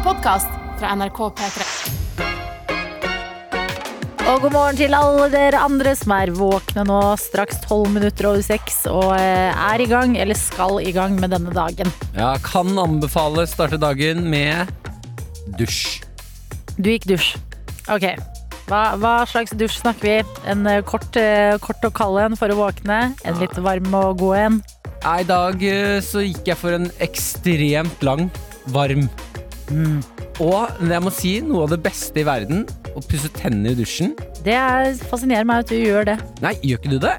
en podkast fra NRK P3. Og god morgen til alle dere andre som er våkne nå, straks tolv minutter over seks, og eh, er i gang, eller skal i gang med denne dagen. Ja, kan anbefale starte dagen med dusj. Du gikk dusj. Ok. Hva, hva slags dusj snakker vi? En eh, kort, eh, kort og kald en for å våkne? En litt varm og god en? I dag så gikk jeg for en ekstremt lang, varm. Og jeg må si noe av det beste i verden, å pusse tennene i dusjen. Det er, fascinerer meg at du gjør det. Nei, gjør ikke du det?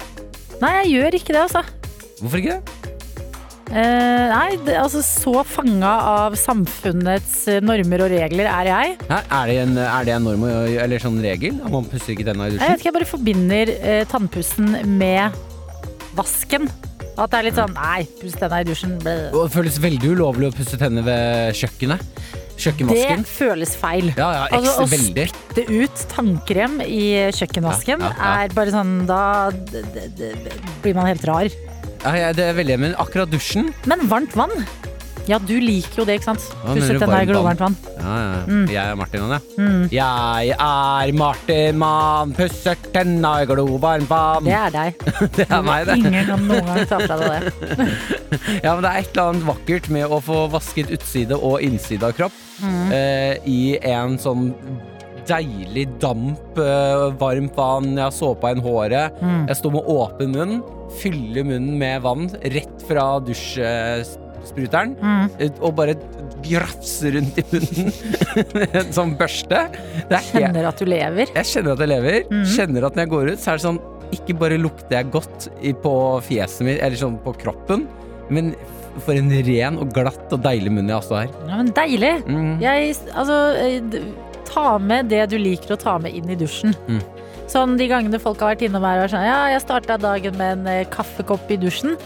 Nei, jeg gjør ikke det, altså. Hvorfor ikke det? Eh, nei, det, altså så fanga av samfunnets eh, normer og regler er jeg. Nei, Er, det en, er det en norm eller sånn regel? Man pusser ikke tennene i dusjen? Jeg vet ikke, jeg bare forbinder eh, tannpussen med vasken. At det er litt sånn Nei, puss tenna i dusjen. Ble. Det føles veldig ulovlig å pusse tennene ved kjøkkenet. Det føles feil. Ja, ja, Altså, å veldig. spytte ut tannkrem i kjøkkenvasken Ja, er bare sånn Da blir man helt rar. Ja, ja, det er veldig, men akkurat dusjen Men varmt vann? Ja, du liker jo det, ikke sant? Hva Pusset den der i glovarmt vann. Ja, ja. Mm. Jeg er Martin, han, Mm. Jeg er Martin, mann, pusser tenna i glovarmt vann. Det er deg. Det er meg, det. Ingen kan noen gang ta fra deg det. Ja, men det er et eller annet vakkert med å få vasket utside og innside av kropp Mm. uh, i en sånn deilig damp, uh, varmt vann. Jeg har såpa inn håret. Mm. Jeg står med åpen munn, fyller munnen med vann rett fra dusjspruteren. Mm. Og bare grafse rundt i munnen med en sånn børste. Det er Kjenner at du lever. jeg kjenner at jeg lever. Mm. Kjenner at når jeg går ut, så er det sånn Ikke bare lukter jeg godt på fjeset mitt, eller sånn på kroppen, men for en ren og glatt og deilig munn jeg også har. Ja, men deilig. Mm. Jeg, altså, eh, ta med det du liker å ta med inn i dusjen. Mm. Sånn de gangene folk har vært innom her og sånn Ja, jeg starta dagen med en eh, kaffekopp i dusjen.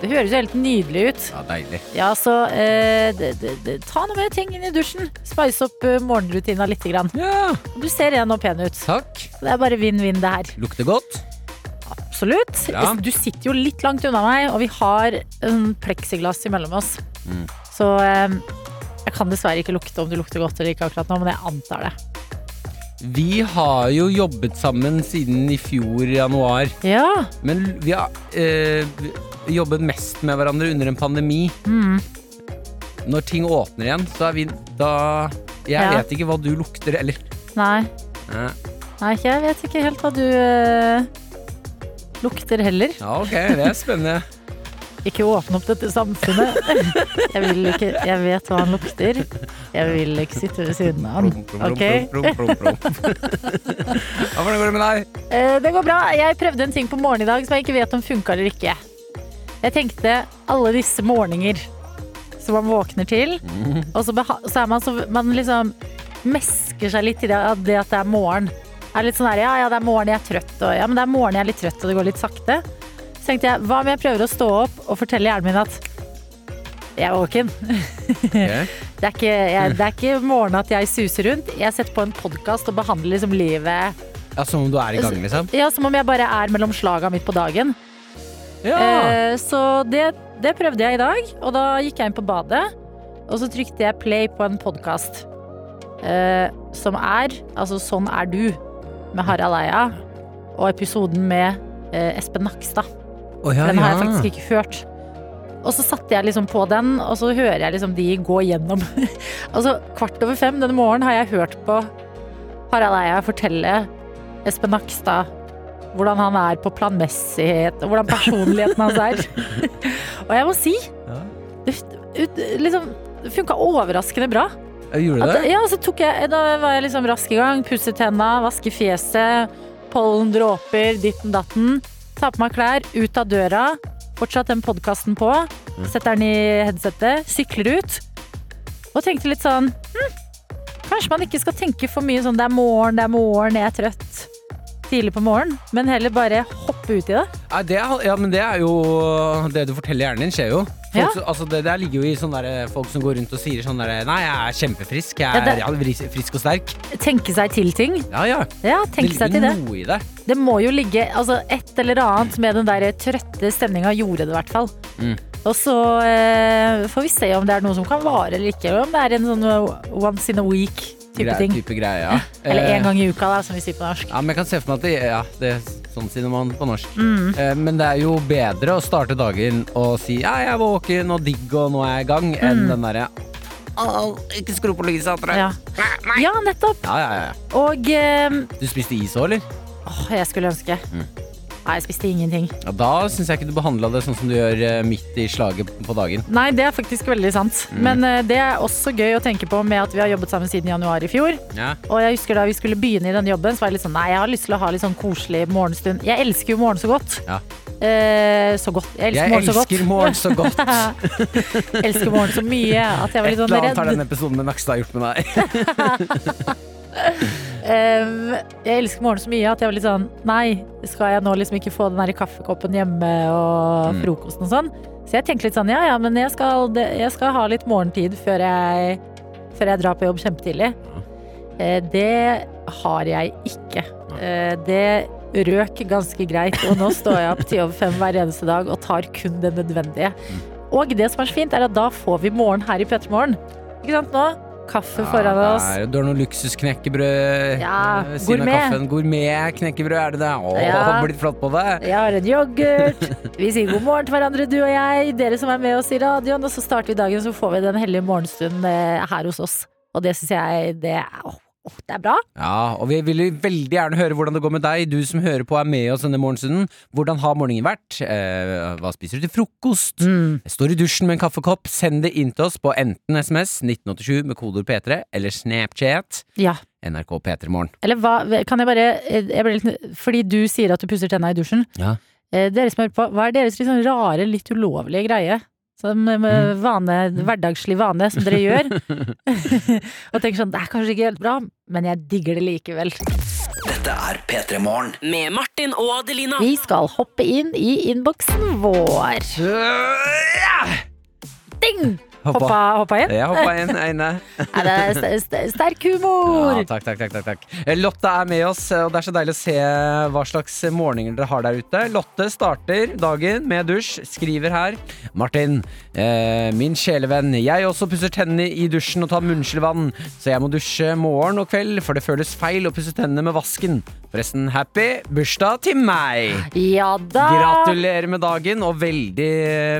Det høres jo helt nydelig ut. Ja, deilig. Ja, så eh, d d d ta noe med ting inn i dusjen. Spice opp eh, morgenrutina litt. Grann. Ja, Du ser ren og pen ut. takk. Det er bare vinn-vinn, det her. Lukter godt. Absolutt. Bra. Du sitter jo litt langt unna meg, og vi har en pleksiglass imellom oss. Mm. Så eh, jeg kan dessverre ikke lukte om du lukter godt eller ikke akkurat nå, men jeg antar det. Vi har jo jobbet sammen siden i fjor januar, Ja. men vi har eh, jobbet mest med hverandre under en pandemi. Mm. Når ting åpner igjen, så er vi da Jeg Ja. vet ikke hva du lukter, eller Nei. Nei, ikke- jeg vet ikke helt hva du eh, lukter heller. Ja, ok, det er spennende. Ikke åpne opp dette samfunnet. Jeg vil ikke Jeg vet hva han lukter. Jeg vil ikke sitte ved siden av han. Ok? Hvordan går det med deg? Eh, Det går bra. Jeg prøvde en ting på morgenen i dag som jeg ikke vet om funka eller ikke. Jeg tenkte alle disse morgener som man våkner til, og så, så er man så Man liksom mesker seg litt i det, det at det er morgen. Er litt sånn der, ja, ja, det er morgen, jeg er trøtt, og ja, men det er morgen, jeg er litt trøtt, og det går litt sakte. Så tenkte jeg, hva om jeg prøver å stå opp og fortelle hjernen min at jeg er våken. Okay. Det er ikke, jeg, det er ikke morgen at jeg suser rundt. Jeg setter på en podkast og behandler liksom livet Ja, Som om du er i gang, liksom? ja, som om jeg bare er mellom slaga midt på dagen. Ja. Eh, så det, det prøvde jeg i dag, og da gikk jeg inn på badet. Og så trykte jeg play på en podkast eh, som er altså Sånn er du, med Harald Eia. Og episoden med eh, Espen Nakstad. Oh, ja, Den har jeg faktisk ikke hørt. Og så satte jeg liksom på den, og så hører jeg liksom de gå gjennom. altså kvart over fem denne morgenen har jeg hørt på Harald Eia fortelle Espen Nakstad hvordan han er på planmessighet, og hvordan personligheten hans er. og jeg må si, Ja. det, ut- liksom, det funka overraskende bra. Gjorde At, ja, så tok jeg, da var jeg liksom rask i gang. Pusset tenna, vaske fjeset, pollen, dråper, ditten datten. Ta på meg klær, ut av døra. Fortsatt den podkasten på. Setter den i headsetet, sykler ut. Og tenkte litt sånn hm, Kanskje man ikke skal tenke for mye sånn det er morgen, det er morgen, jeg er trøtt. Tidlig på morgenen. Men heller bare hoppe ut i det. Nei, det er, ja, men det er jo Det du forteller hjernen din, skjer jo. Folk, Ja. altså, det der ligger jo i sånne der, folk som går rundt og sier sånn der Nei, jeg er kjempefrisk. Jeg Ja, er det- jeg er frisk og sterk. Tenke seg til ting. Ja, ja. Ja, tenke seg til det. noe i det. Det må jo ligge altså et eller annet med den der trøtte stemninga gjorde det i hvert fall. Mm. Og så eh, får vi se om det er noe som kan vare eller ikke. Eller om det er en sånn eh, once in a week-type Grei- ting. Type greie, ja. Eller Eh, én gang i uka, da, som vi sier på norsk. Ja, men jeg kan se for meg at det, ja, det er sånn sier man på norsk. Mm. Eh, Men det er jo bedre å starte dagen og si ja, jeg er våken og digg og nå er jeg i gang, enn den derre «Au, ikke skru på lyset, Atre. Mm. Ja. ja, nettopp. Ja, ja, ja. Og um, Du spiste is òg, eller? åh, jeg skulle ønske. Mm. Nei, jeg spiste ingenting. Ja, da syns jeg ikke du behandla det sånn som du gjør eh, midt i slaget på dagen. Nei, det er faktisk veldig sant. Mm. Men eh, det er også gøy å tenke på med at vi har jobbet sammen siden januar i fjor. Ja. Og jeg husker da vi skulle begynne i den jobben, så var jeg litt sånn nei, jeg har lyst til å ha litt sånn koselig morgenstund. Jeg elsker jo morgen så godt. Ja. Eh, så godt. Jeg elsker Jeg morgen så godt. elsker morgen så mye at jeg var Et litt sånn eller annet har redd. denne episoden med Nakstad gjort med deg. Um, jeg elsker morgenen så mye at jeg var litt sånn Nei, skal jeg nå liksom ikke få den der kaffekoppen hjemme og Mm. frokosten og sånn? Så jeg tenkte litt sånn ja ja, men jeg skal, jeg skal ha litt morgentid før jeg, før jeg drar på jobb kjempetidlig. Ja. det har jeg ikke. Eh, det røk ganske greit, og nå står jeg opp til jobb fem hver eneste dag og tar kun det nødvendige. Og det som er så fint, er at da får vi morgen her i P3 Morgen. Ikke sant nå? Kaffe foran oss. er- Du har noe luksusknekkebrød Ja, ved siden gourmet. av kaffen. Gourmet-knekkebrød, er det det? Å, Ja. blitt flott på det. Jeg har en yoghurt. Vi sier god morgen til hverandre, du og jeg. Dere som er med oss i radioen. Og så starter vi dagen, så får vi den hellige morgenstunden eh, her hos oss. Og det syns jeg det er, åh, oh, det er bra. Ja, og vi vil veldig gjerne høre hvordan det går med deg. Du som hører på er med oss denne morgenstunden. Hvordan har morgenen vært? Eh, hva spiser du til frokost? Mm. Står i dusjen med en kaffekopp. Send det inn til oss på enten SMS 1987 med kodeord P3 eller Snapchat Ja. NRK P3 Morgen. Eller hva Kan jeg bare eh, jeg litt, Fordi du sier at du pusser tenna i dusjen. Ja. Eh, Dere som hører på, hva er deres sånn rare, litt ulovlige greie? Som eh, vane, hverdagslig vane som dere gjør. og tenker sånn, det er kanskje ikke helt bra, men jeg digger det likevel. Dette er P3 Morgen. Med Martin og Adelina. Vi skal hoppe inn i innboksen vår. Ding! Hoppa, hoppa inn? Ja, hoppa inn, Eine. Er det st st sterk humor? Ja, takk, takk, takk, takk. Eh, Lotte er med oss, og det er så deilig å se hva slags morgener dere har der ute. Lotte starter dagen med dusj, skriver her. Martin, eh, min sjelevenn. Jeg også pusser tennene i dusjen og tar munnskjelvann, så jeg må dusje morgen og kveld, for det føles feil å pusse tennene med vasken. Forresten, happy bursdag til meg! Ja da! Gratulerer med dagen, og veldig,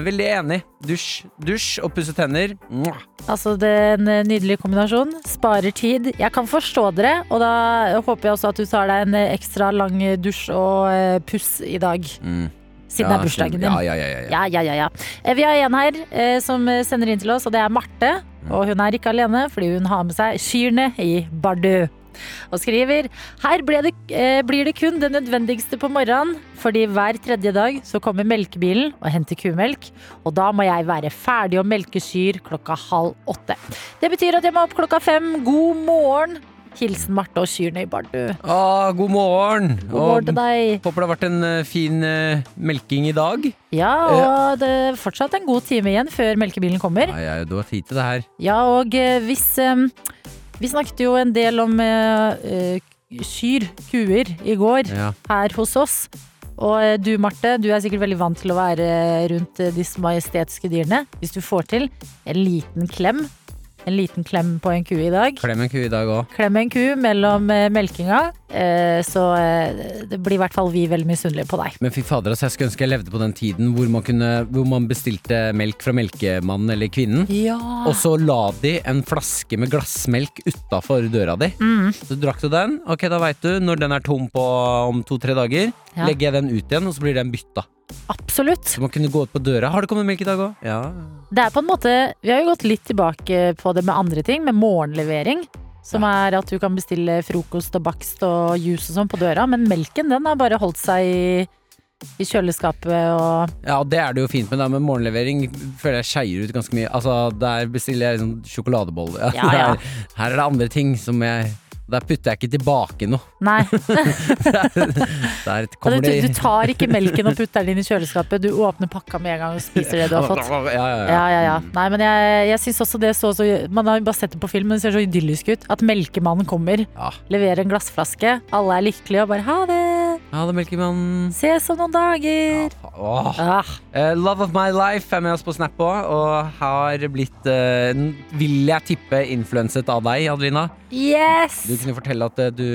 veldig enig. Dusj, dusj og pusse tenner. Mwah. Altså, det er en eh, nydelig kombinasjon. Sparer tid. Jeg kan forstå dere, og da håper jeg også at du tar deg en eh, ekstra lang dusj og eh, puss i dag. Mm. Siden det er bursdagen din. Ja, ja, ja, ja, ja. Ja, ja, ja, ja. Eh, Vi har en her eh, som eh, sender inn til oss, og det er Marte. Og hun er ikke alene, fordi hun har med seg kyrne i Bardu. Og skriver Her det, eh, blir det kun det nødvendigste på morgenen, fordi hver tredje dag så kommer melkebilen og henter kumelk, og da må jeg være ferdig å melke kyr klokka halv åtte. Det betyr at jeg må opp klokka fem. God morgen! Hilsen Marte og kyrne i Bardu. Ah, god morgen! God morgen til deg. Håper det har vært en eh, fin uh, melking i dag. Ja, og det er fortsatt en god time igjen før melkebilen kommer. Ja, ja, du har tid til det her. Ja, og uh, hvis Vi snakket jo en del om eh, kyr, kuer, i går Ja. her hos oss. Og eh, du, Marte, du er sikkert veldig vant til å være rundt disse majestetiske dyrene. Hvis du får til en liten klem, en liten klem på en ku i dag. Klem en ku i dag òg. Klem en ku mellom eh, melkinga, eh, så eh, det blir i hvert fall vi veldig misunnelige på deg. Men fy fader, altså, jeg skulle ønske jeg levde på den tiden hvor man, kunne, hvor man bestilte melk fra melkemannen eller kvinnen. Ja. Og så la de en flaske med glassmelk utafor døra di. Mm. Så drakk du den. Ok, da veit du. Når den er tom på om to-tre dager, Ja. legger jeg den ut igjen, og så blir den bytta. Absolutt. Så man kunne gå ut på døra. Har det kommet melk i dag òg? Ja. Det er på en måte Vi har jo gått litt tilbake på det med andre ting, med morgenlevering. Som er at du kan bestille frokost og bakst og juice og sånn på døra. Men melken den har bare holdt seg i, i kjøleskapet og Ja, og det er det jo fint med, da, med morgenlevering føler jeg skeier ut ganske mye. Altså, Der bestiller jeg liksom sjokoladebolle. Ja, ja. her, her er det andre ting som jeg Der putter jeg ikke tilbake noe. Nei. Der kommer du, du tar ikke melken og putter den inn i kjøleskapet. Du åpner pakka med en gang og spiser det du har fått. Ja, ja, ja. Ja, ja, ja. Nei, men jeg, jeg syns også det så så Man har bare sett det på film, men det ser så idyllisk ut. At melkemannen kommer, leverer en glassflaske, alle er lykkelige og bare ha det. Ha det melkemannen. Ses om noen dager. Åh. Ah, Uh, Love of my life er med oss på Snap òg, og har blitt, uh, vil jeg tippe, influenset av deg, Adelina. yes! Du kunne fortelle at eh, du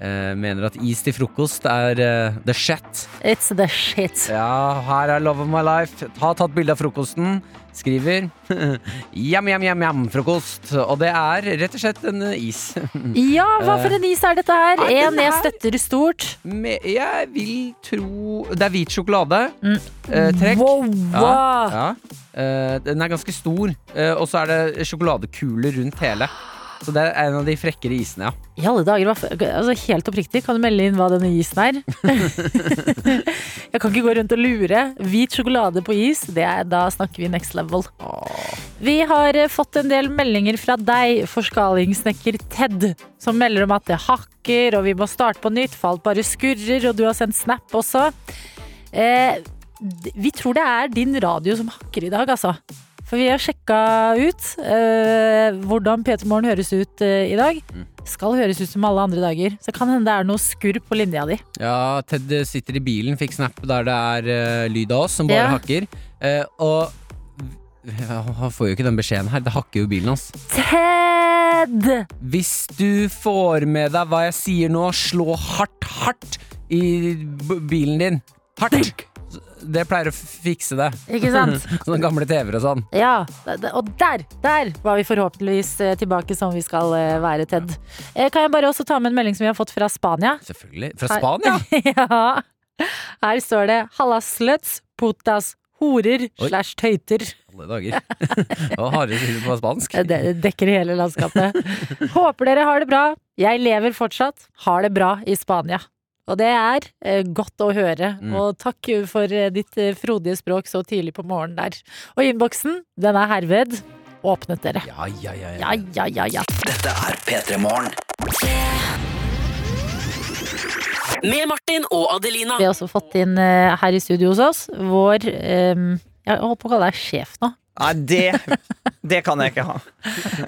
eh, mener at is til frokost er eh, the shit. It's the shit. Ja, her er Love of my life. Har tatt bilde av frokosten. Skriver jam, jam, jam, jam, frokost. Og det er rett og slett en eh, is. Ja, hva for en is er dette her? Er En jeg støtter stort. Med, jeg vil tro Det er hvit sjokolade. Mm. Eh, trekk. Wow, wow. Ja. Eh, den er ganske stor, eh, og så er det sjokoladekuler rundt hele. Så det er en av de frekkere isene, ja. I alle dager, altså Helt oppriktig, kan du melde inn hva denne isen er? jeg kan ikke gå rundt og lure. Hvit sjokolade på is, det er, da snakker vi next level. Vi har eh, fått en del meldinger fra deg, forskalingssnekker Ted, som melder om at det hakker, og vi må starte på nytt, falt bare skurrer, og du har sendt snap også. Eh, vi tror det er din radio som hakker i dag, altså. For vi har sjekka ut eh, hvordan P3 Morgen høres ut eh, i dag. Skal høres ut som alle andre dager. Så kan hende det er noe skurr på linja di. Ja, Ted sitter i bilen, fikk snap der det er eh, lyd av oss som bare Ja. hakker. Eh, og han får jo ikke den beskjeden her. Det hakker jo bilen hans. Ted! Hvis du får med deg hva jeg sier nå, slå hardt, hardt i b bilen din. Hardt! Det pleier å fikse det. Ikke sant? Sånne gamle TV-er og sånn. Ja, og der, der var vi forhåpentligvis eh, tilbake som vi skal eh, være, Ted. Eh, Kan jeg bare også ta med en melding som vi har fått fra Spania? Selvfølgelig. Fra Her- Spania? ja. Her står det 'Halla sluts, putas, horer slash tøyter'. Alle dager. Det på spansk. Det dekker hele landskapet. Håper dere har det bra. Jeg lever fortsatt. Har det bra i Spania. Og det er eh, godt å høre. Mm. Og takk for eh, ditt eh, frodige språk så tidlig på morgenen der. Og innboksen, den er herved åpnet, dere. Ja, ja, ja. Ja, ja, ja, ja. Dette er P3 Morgen. Med Martin og Adelina. Vi har også fått inn eh, her i studio hos oss vår eh, Jeg holdt på å kalle deg sjef nå. Nei, det, det kan jeg ikke ha.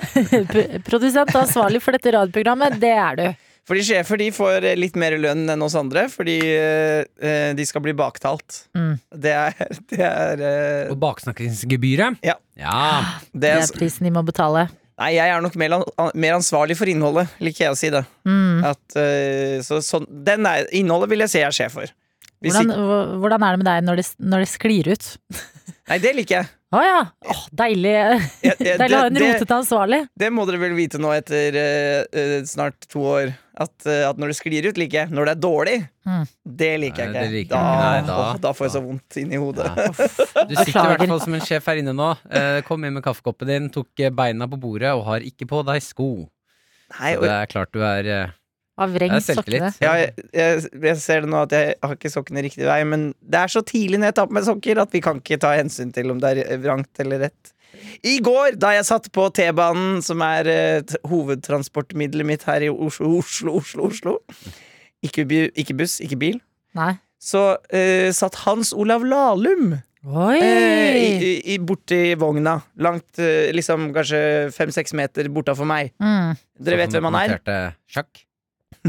Produsent ansvarlig for dette radioprogrammet, det er du. Fordi sjefer de får litt mer lønn enn oss andre, fordi eh, de skal bli baktalt. Mm. Det er, det er, eh, Og baksnakkingsgebyret? Ja. ja. det Det er er prisen de må betale. Nei, jeg er nok mer, mer ansvarlig for innholdet, liker jeg å si det. Mm. At, eh, så, så den er, innholdet vil jeg si jeg er sjef for. Hvis Hvordan, hvordan er det med deg når det, når det sklir ut? nei, det liker jeg. Å ja! Oh, deilig. Deilig å ha en rotete ansvarlig. Det må dere vel vite nå etter eh, eh, snart to år. At, eh, at når det sklir ut, liker jeg. Når det er dårlig, Mm. det liker jeg ikke. Nei, liker da, jeg. Nei, da- Å, da får jeg så vondt inni hodet. Ja. Du sitter i hvert fall som en sjef her inne nå. Eh, kom inn med kaffekoppen din, tok eh, beina på bordet og har ikke på deg sko. Nei, Så det er klart du er eh, vrengt sokkene. ja, jeg, jeg, jeg ser det nå at jeg har ikke sokkene riktig vei, men det er så tidlig når jeg tar på meg sokker at vi kan ikke ta hensyn til om det er vrangt eller rett. I går, da jeg satt på T-banen, som er uh, hovedtransportmiddelet mitt her i Oslo, Oslo, Oslo, Oslo ikke, bu- ikke buss, ikke bil, Nei. så uh, satt Hans Olav Lahlum Oi! eh, i, borti vogna. Langt, uh, liksom kanskje fem-seks meter bortafor meg. Mm. Dere vet hvem han er? Sjakk.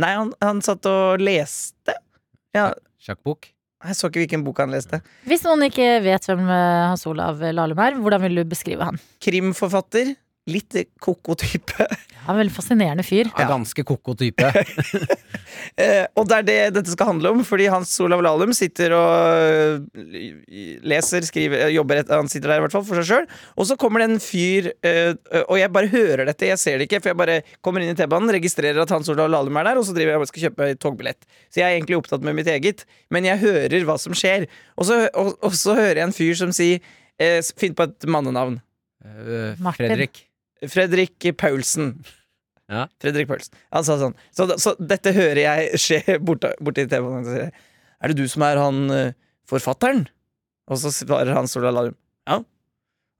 Nei, han, han satt og leste. Ja, Sjakkbok. Jeg så ikke hvilken bok han leste. Hvis noen ikke vet hvem eh, Hans Olav Lahlum er, hvordan vil du beskrive han? Krimforfatter. Litt ko-ko type. En veldig fascinerende fyr. Ja. Ganske koko type. Eh, og det er det dette skal handle om, fordi Hans Olav Lahlum sitter og øh, leser, skriver, øh, jobber Han sitter der i hvert fall for seg sjøl. Og så kommer det en fyr, og jeg bare hører dette, jeg ser det ikke, for jeg bare kommer inn i T-banen, registrerer at Hans Olav Lahlum er der, og så driver jeg og skal kjøpe togbillett. Så jeg er egentlig opptatt med mitt eget, men jeg hører hva som skjer. Og så, og, og så hører jeg en fyr som sier eh, Finn på et mannenavn. Eh, Martin. Fredrik. Fredrik Paulsen. Ja. Fredrik Paulsen. Han sa sånn. Så, så dette hører jeg skje borte, i TV-en. Sier Er det du som er han eh, forfatteren? Og så svarer han Sola Lahlum. Ja.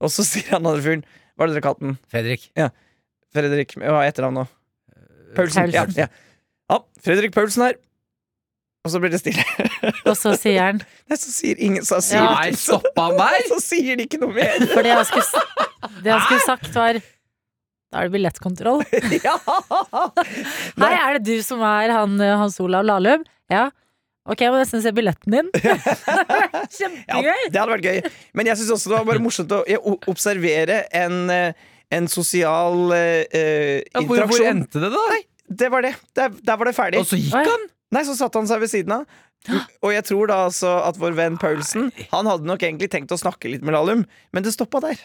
Og så sier han andre fyren Hva er det dere kalte den? Fredrik. Fredrik Hva er etternavnet nå? Paulsen. Ja, Paulsen. ja. ja, Fredrik Paulsen her. Og så blir det stille. Og så sier han Nei, så sier ingen så sier Ja. Nei, stoppa han der?! så sier de ikke noe mer. For det han skulle, det han skulle sagt, var Da er det billettkontroll. ja. Hei, er det du som er han eh, Hans Olav Lahlum? Ja. Ok, jeg må nesten se billetten din. Ja, Kjempegøy! det hadde vært gøy. Men jeg syns også det var bare morsomt å observere en, eh, en sosial uh, interaksjon. Ja, hvor, hvor endte det, da? Nei, det var det. Der, der var det ferdig. Og så gikk han! Nei, så satte han seg ved siden av. Og jeg tror da altså at vår venn Paulsen Han hadde nok egentlig tenkt å snakke litt med Lahlum, men det stoppa der.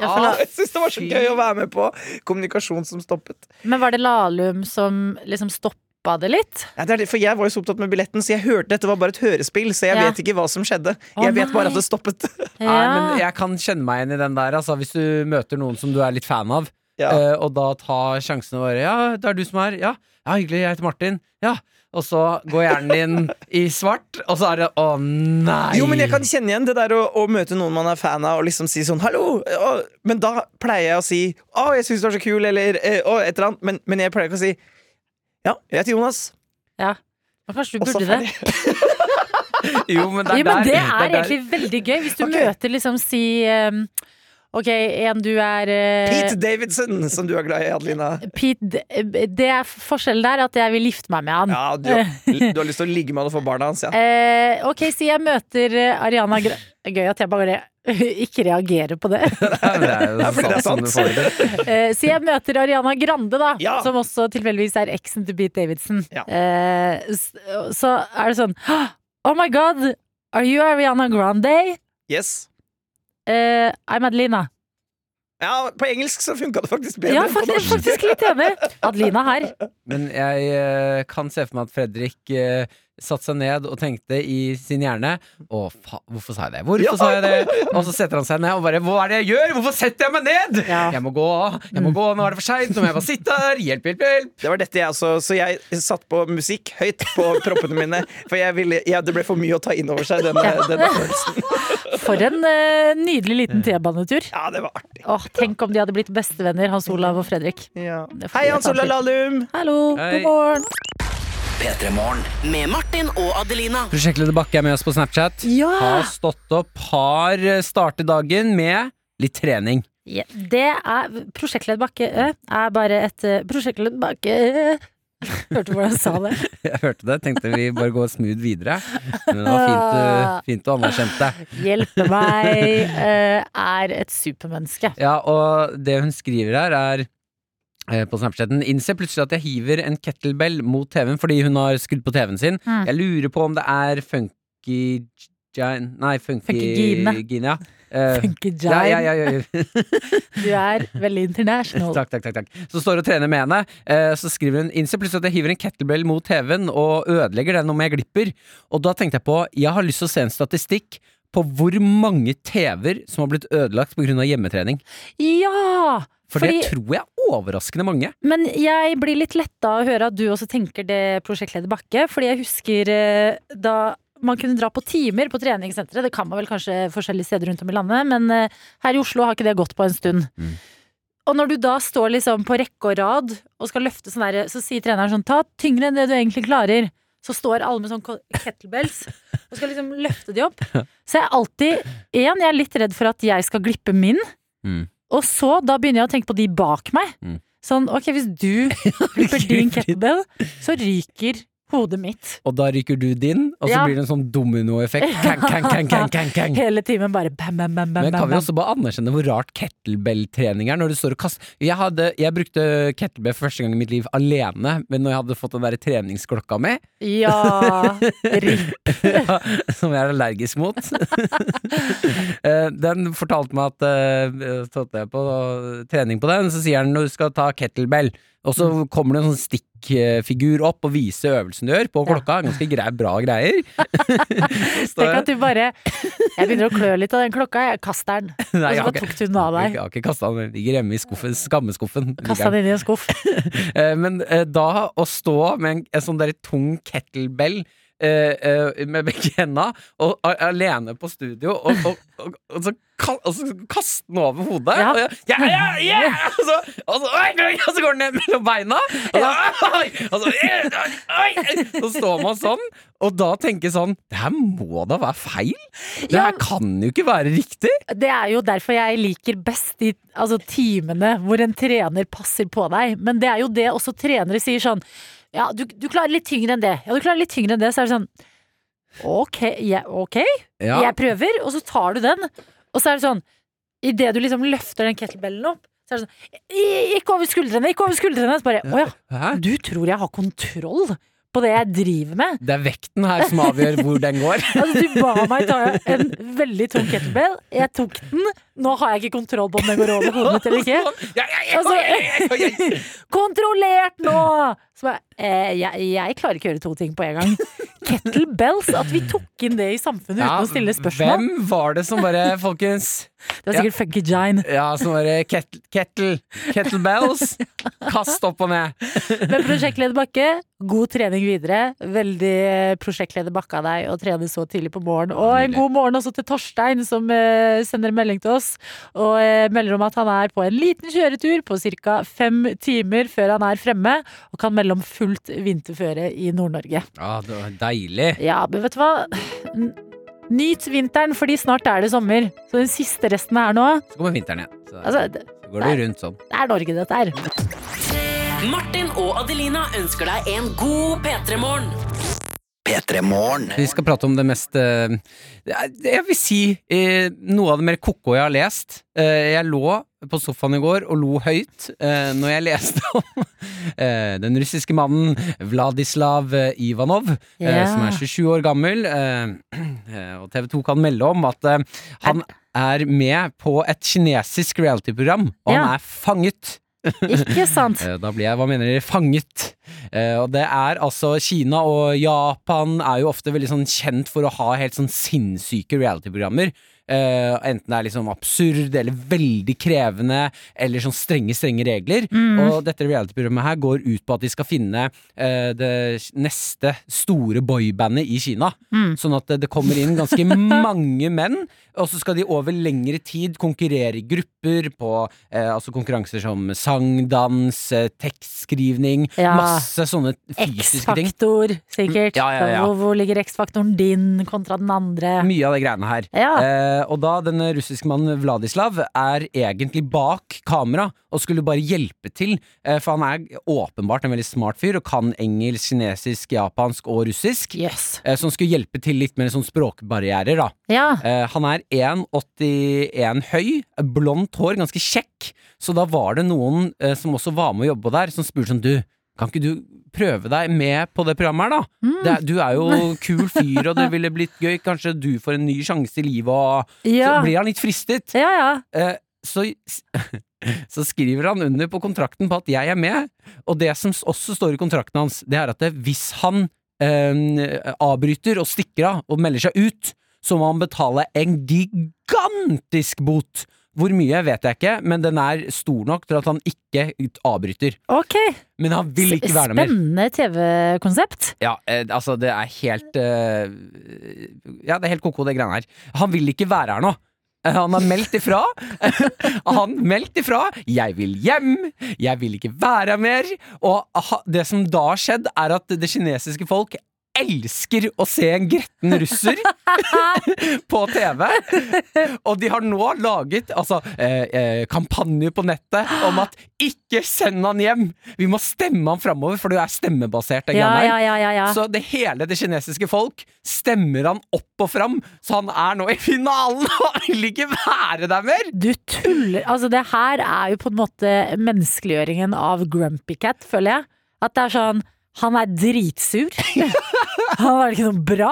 Ja, Jeg synes det var så gøy å være med på kommunikasjon som stoppet. Men var det Lahlum som liksom stoppa det litt? Ja, det er det, for Jeg var jo så opptatt med billetten, så jeg hørte dette var bare et hørespill. Så jeg Ja. vet ikke hva som skjedde. jeg Jeg vet bare at det stoppet. Nei, men jeg kan kjenne meg igjen i den der. Altså, hvis du møter noen som du er litt fan av, Ja. eh, og da tar sjansene våre Ja, det er du som er Ja, ja hyggelig, jeg heter Martin. Ja. Og så går hjernen din i svart, og så er det Å, nei! Jo, men jeg kan kjenne igjen det der å, å møte noen man er fan av, og liksom si sånn 'hallo'. Å, men da pleier jeg å si 'å, jeg syns du er så kul', eller eh, 'å, et eller annet. Men, men jeg pleier ikke å si 'ja, jeg heter Jonas'. Ja. Men kanskje du burde det? Jo, men det er Jo, men der. det det er der. egentlig veldig gøy. Hvis du okay. møter liksom si um, Ok, en du er uh, Pete Davidson, som du er glad i, Adelina. Pete, det er forskjellen der at jeg vil gifte meg med han. Ja, du, har- du har lyst til å ligge med han og få barna hans, ja. Uh, ok, si jeg møter eh, Ariana Gra Gøy at jeg bare ikke reagerer på det. Nei, men det er jo sant, det er sånn sant. det. Eh, si jeg møter Ariana Grande, da. Ja. Som også tilfeldigvis er eksen til Pete Davidson. Ja. Eh, så er det sånn Oh my god, are you Ariana Grande? Yes. Eh, I'm Adelina. Ja, på engelsk så funka det faktisk bedre. Ja, enn på faktisk, faktisk litt enig. Adelina her. Men jeg uh, kan se for meg at Fredrik eh, satte seg ned og tenkte i sin hjerne Å, fa hvorfor sa jeg det? Hvorfor Ja. sa jeg det? Og så setter han seg ned og bare Hva er det jeg gjør? Hvorfor setter jeg meg ned? Ja. Jeg må gå, jeg må gå, nå er det for seint, nå må jeg bare sitte her. Hjelp, hjelp, hjelp. Det var dette jeg også, så jeg satt på musikk høyt på proppene mine. For jeg ville, ja, det ble for mye å ta inn over seg, denne, denne følelsen. For en uh, nydelig liten T-banetur. Ja, det var artig. Åh, tenk om de hadde blitt bestevenner, Hans Olav og Fredrik. Ja. Hei, Hans Olav Ola. Lahlum! Hallo, Hei. god morgen. P3 Morgen. Med Martin og Adelina. Prosjektleder Bakke er med oss på Snapchat. Ja. Har stått opp, har startet dagen med litt trening. Ja, det er Prosjektleder Bakke eh, er bare et Prosjektleder Bakke eh. Hørte du hvordan jeg sa det? Jeg hørte det, tenkte vi bare går smooth videre. Men det var fint, uh, fint å anerkjente det. Hjelpe meg eh, er et supermenneske. Ja, og det hun skriver her er eh, på Snapchaten Innser plutselig at jeg hiver en kettlebell mot TV-en fordi hun har skrudd på TV-en sin. Mm. Jeg lurer på om det er funky Nei, funky Funkygine. Gine, ja. Uh, Funky ja, ja, ja, ja, ja. Du er veldig international. Takk, takk, takk, takk. Så står og trener med henne. Uh, så skriver hun Innser plutselig at jeg hiver en kettlebell mot TV-en og ødelegger den om jeg glipper. Og da tenkte jeg på Jeg har lyst til å se en statistikk på hvor mange TV-er som har blitt ødelagt pga. hjemmetrening. Ja! For Fordi, det tror jeg er overraskende mange. men jeg blir litt letta av å høre at du også tenker det, prosjektleder Bakke. Fordi jeg husker eh, da man kunne dra på timer på treningssenteret. Det kan man vel kanskje forskjellige steder rundt om i landet, men eh, her i Oslo har ikke det gått på en stund. Mm. Og når du da står liksom på rekke og rad og skal løfte sånn der, så sier treneren sånn ta tyngre enn det du egentlig klarer. Så står alle med sånn kettlebells og skal liksom løfte de opp. Så jeg er alltid En, jeg er litt redd for at jeg skal glippe min. Mm. Og så, da begynner jeg å tenke på de bak meg. Mm. Sånn, ok, hvis du klipper din kettlebell, så ryker hodet mitt. Og da ryker du din, og så Ja. blir det en sånn dominoeffekt. Hele timen bare bam, bam, bam, bam. Men kan vi også bare anerkjenne hvor rart kettlebell-trening er? Når du står og kaster Jeg, hadde, jeg brukte kettlebell for første gang i mitt liv alene, men når jeg hadde fått den der treningsklokka mi, Ja. Rip. som jeg er allergisk mot eh, Den fortalte meg at uh, jeg på trening på den, så sier den når du skal ta kettlebell, og så Mm. kommer det en sånn stikkfigur opp og viser øvelsen du gjør på klokka. Ganske grei, bra greier. Tenk at du bare Jeg begynner å klø litt av den klokka, jeg kaster den. Nei, Og så bare tok du den av deg. Jeg har ikke kasta den, den ligger hjemme i skuffen, skammeskuffen. Kasta den inn i en skuff. Eh, Men eh, da å stå med en, en sånn der tung kettlebell med begge hendene og alene på studio, og, og, og, og, så, ka, og så kaster den over hodet. Ja. Og, jeg, ja, ja, ja, og, så, og, så, og så går den ned mellom beina. Og så, og så, så står man sånn, og da tenker sånn Det her må da være feil? Det her kan jo ikke være riktig. Det er jo derfor jeg liker best de altså, timene hvor en trener passer på deg. Men det er jo det også trenere sier sånn Ja, du, du klarer litt tyngre enn det. Ja, du klarer litt tyngre enn det. Så er det sånn Ok, ja, ok, Ja. jeg prøver. Og så tar du den. Og så er det sånn Idet du liksom løfter den kettlebellen opp, så er det sånn Ikke over skuldrene, ikke over skuldrene! Så bare Å ja, du tror jeg har kontroll på det jeg driver med? Det er vekten her som avgjør hvor den går. Altså, du ba meg ta en veldig tung kettlebell. Jeg tok den. Nå har jeg ikke kontroll på om den går over hodet mitt eller ikke. Altså. Kontrollert nå! Bare, eh, jeg, jeg klarer ikke å gjøre to ting på en gang. Kettlebells, at vi tok inn det i samfunnet uten å stille spørsmål. Hvem var det som bare, folkens Det var sikkert Funky Gine. Ja, som bare kettle, kettle, Kettlebells. Kast opp og ned. Men prosjektleder Bakke, god trening videre. Veldig prosjektleder Bakke av deg å trene så tidlig på morgen. Og en god morgen også til Torstein, som eh, sender en melding til oss. Og eh, melder om at han er på en liten kjøretur på ca. fem timer før han er fremme. Og kan melde om fullt vinterføre i Nord-Norge. Ja, det var deilig. Ja, men vet du hva? Nyt vinteren, fordi snart er det sommer. Så den siste resten er nå. Så kommer vinteren igjen. Så, Altså, så går det rundt sånn. det er Norge, dette her. Martin og Adelina ønsker deg en god P3-morgen. P3 Morgen. Vi skal prate om det mest eh, Jeg vil si eh, noe av det mer ko-ko jeg har lest. Eh, jeg lå på sofaen i går og lo høyt eh, når jeg leste om eh, den russiske mannen Vladislav Ivanov, Ivanov, eh, som er 27 år gammel. eh, eh, og TV 2 kan melde om at eh, han er med på et kinesisk reality-program, og Ja. han er fanget. Ikke sant? Eh, Da blir jeg, hva mener dere, fanget. Eh, og det er altså Kina og Japan er jo ofte veldig sånn kjent for å ha helt sånn sinnssyke reality-programmer. Eh, enten det er liksom absurd eller veldig krevende eller sånn strenge, strenge regler. Og dette reality-programmet her går ut på at de skal finne uh, det neste store boybandet i Kina. Sånn at det, det kommer inn ganske mange menn, og så skal de over lengre tid konkurrere i grupper på uh, altså konkurranser som sang, dans, eh, tekstskrivning, Ja. masse sånne fysiske ting. X-faktor, sikkert. Ja, ja, ja. Hvor, hvor ligger X-faktoren din kontra den andre? Mye av de greiene her. Ja. Eh, og da denne russiske mannen Vladislav er egentlig bak kamera og skulle bare hjelpe til, eh, for han er åpenbart en veldig smart fyr og kan engelsk, kinesisk, japansk og russisk. yes. Eh, som skulle hjelpe til litt med sånn språkbarrierer, da. Ja. Han er 1,81 høy, blondt hår, ganske kjekk. Så da var det noen som også var med å jobbe der, som spurte sånn Du, kan ikke du prøve deg med på det programmet her, da? Mm. Det, du er jo kul fyr, og det ville blitt gøy. Kanskje du får en ny sjanse i livet, og Ja. så blir han litt fristet. ja, ja. Eh, så, så skriver han under på kontrakten på at jeg er med, og det som også står i kontrakten hans, det er at det, hvis han eh, avbryter og stikker av og melder seg ut, så må han betale en gigantisk bot. Hvor mye vet jeg ikke, men den er stor nok til at han ikke avbryter. Ok. Men han vil ikke være med mer. Spennende TV-konsept. Ja, eh, altså det er helt eh, Ja, det er helt koko det greiene her. Han vil ikke være her nå. Eh, Han har meldt ifra. Han meldt ifra. 'Jeg vil hjem. Jeg vil ikke være her mer'. Og det som da har skjedd, er at det kinesiske folk elsker å se en gretten russer på TV. Og de har nå laget altså, eh, eh, kampanje på nettet om at 'ikke send han hjem'. Vi må stemme han framover, for det er stemmebasert. Ja, ja, ja, ja, ja. Så det hele det kinesiske folk stemmer han opp og fram, så han er nå i finalen og vil ikke være der mer! Du tuller. Altså, det her er jo på en måte menneskeliggjøringen av Grumpy Cat, føler jeg. At det er sånn han er dritsur. Han er ikke noe bra.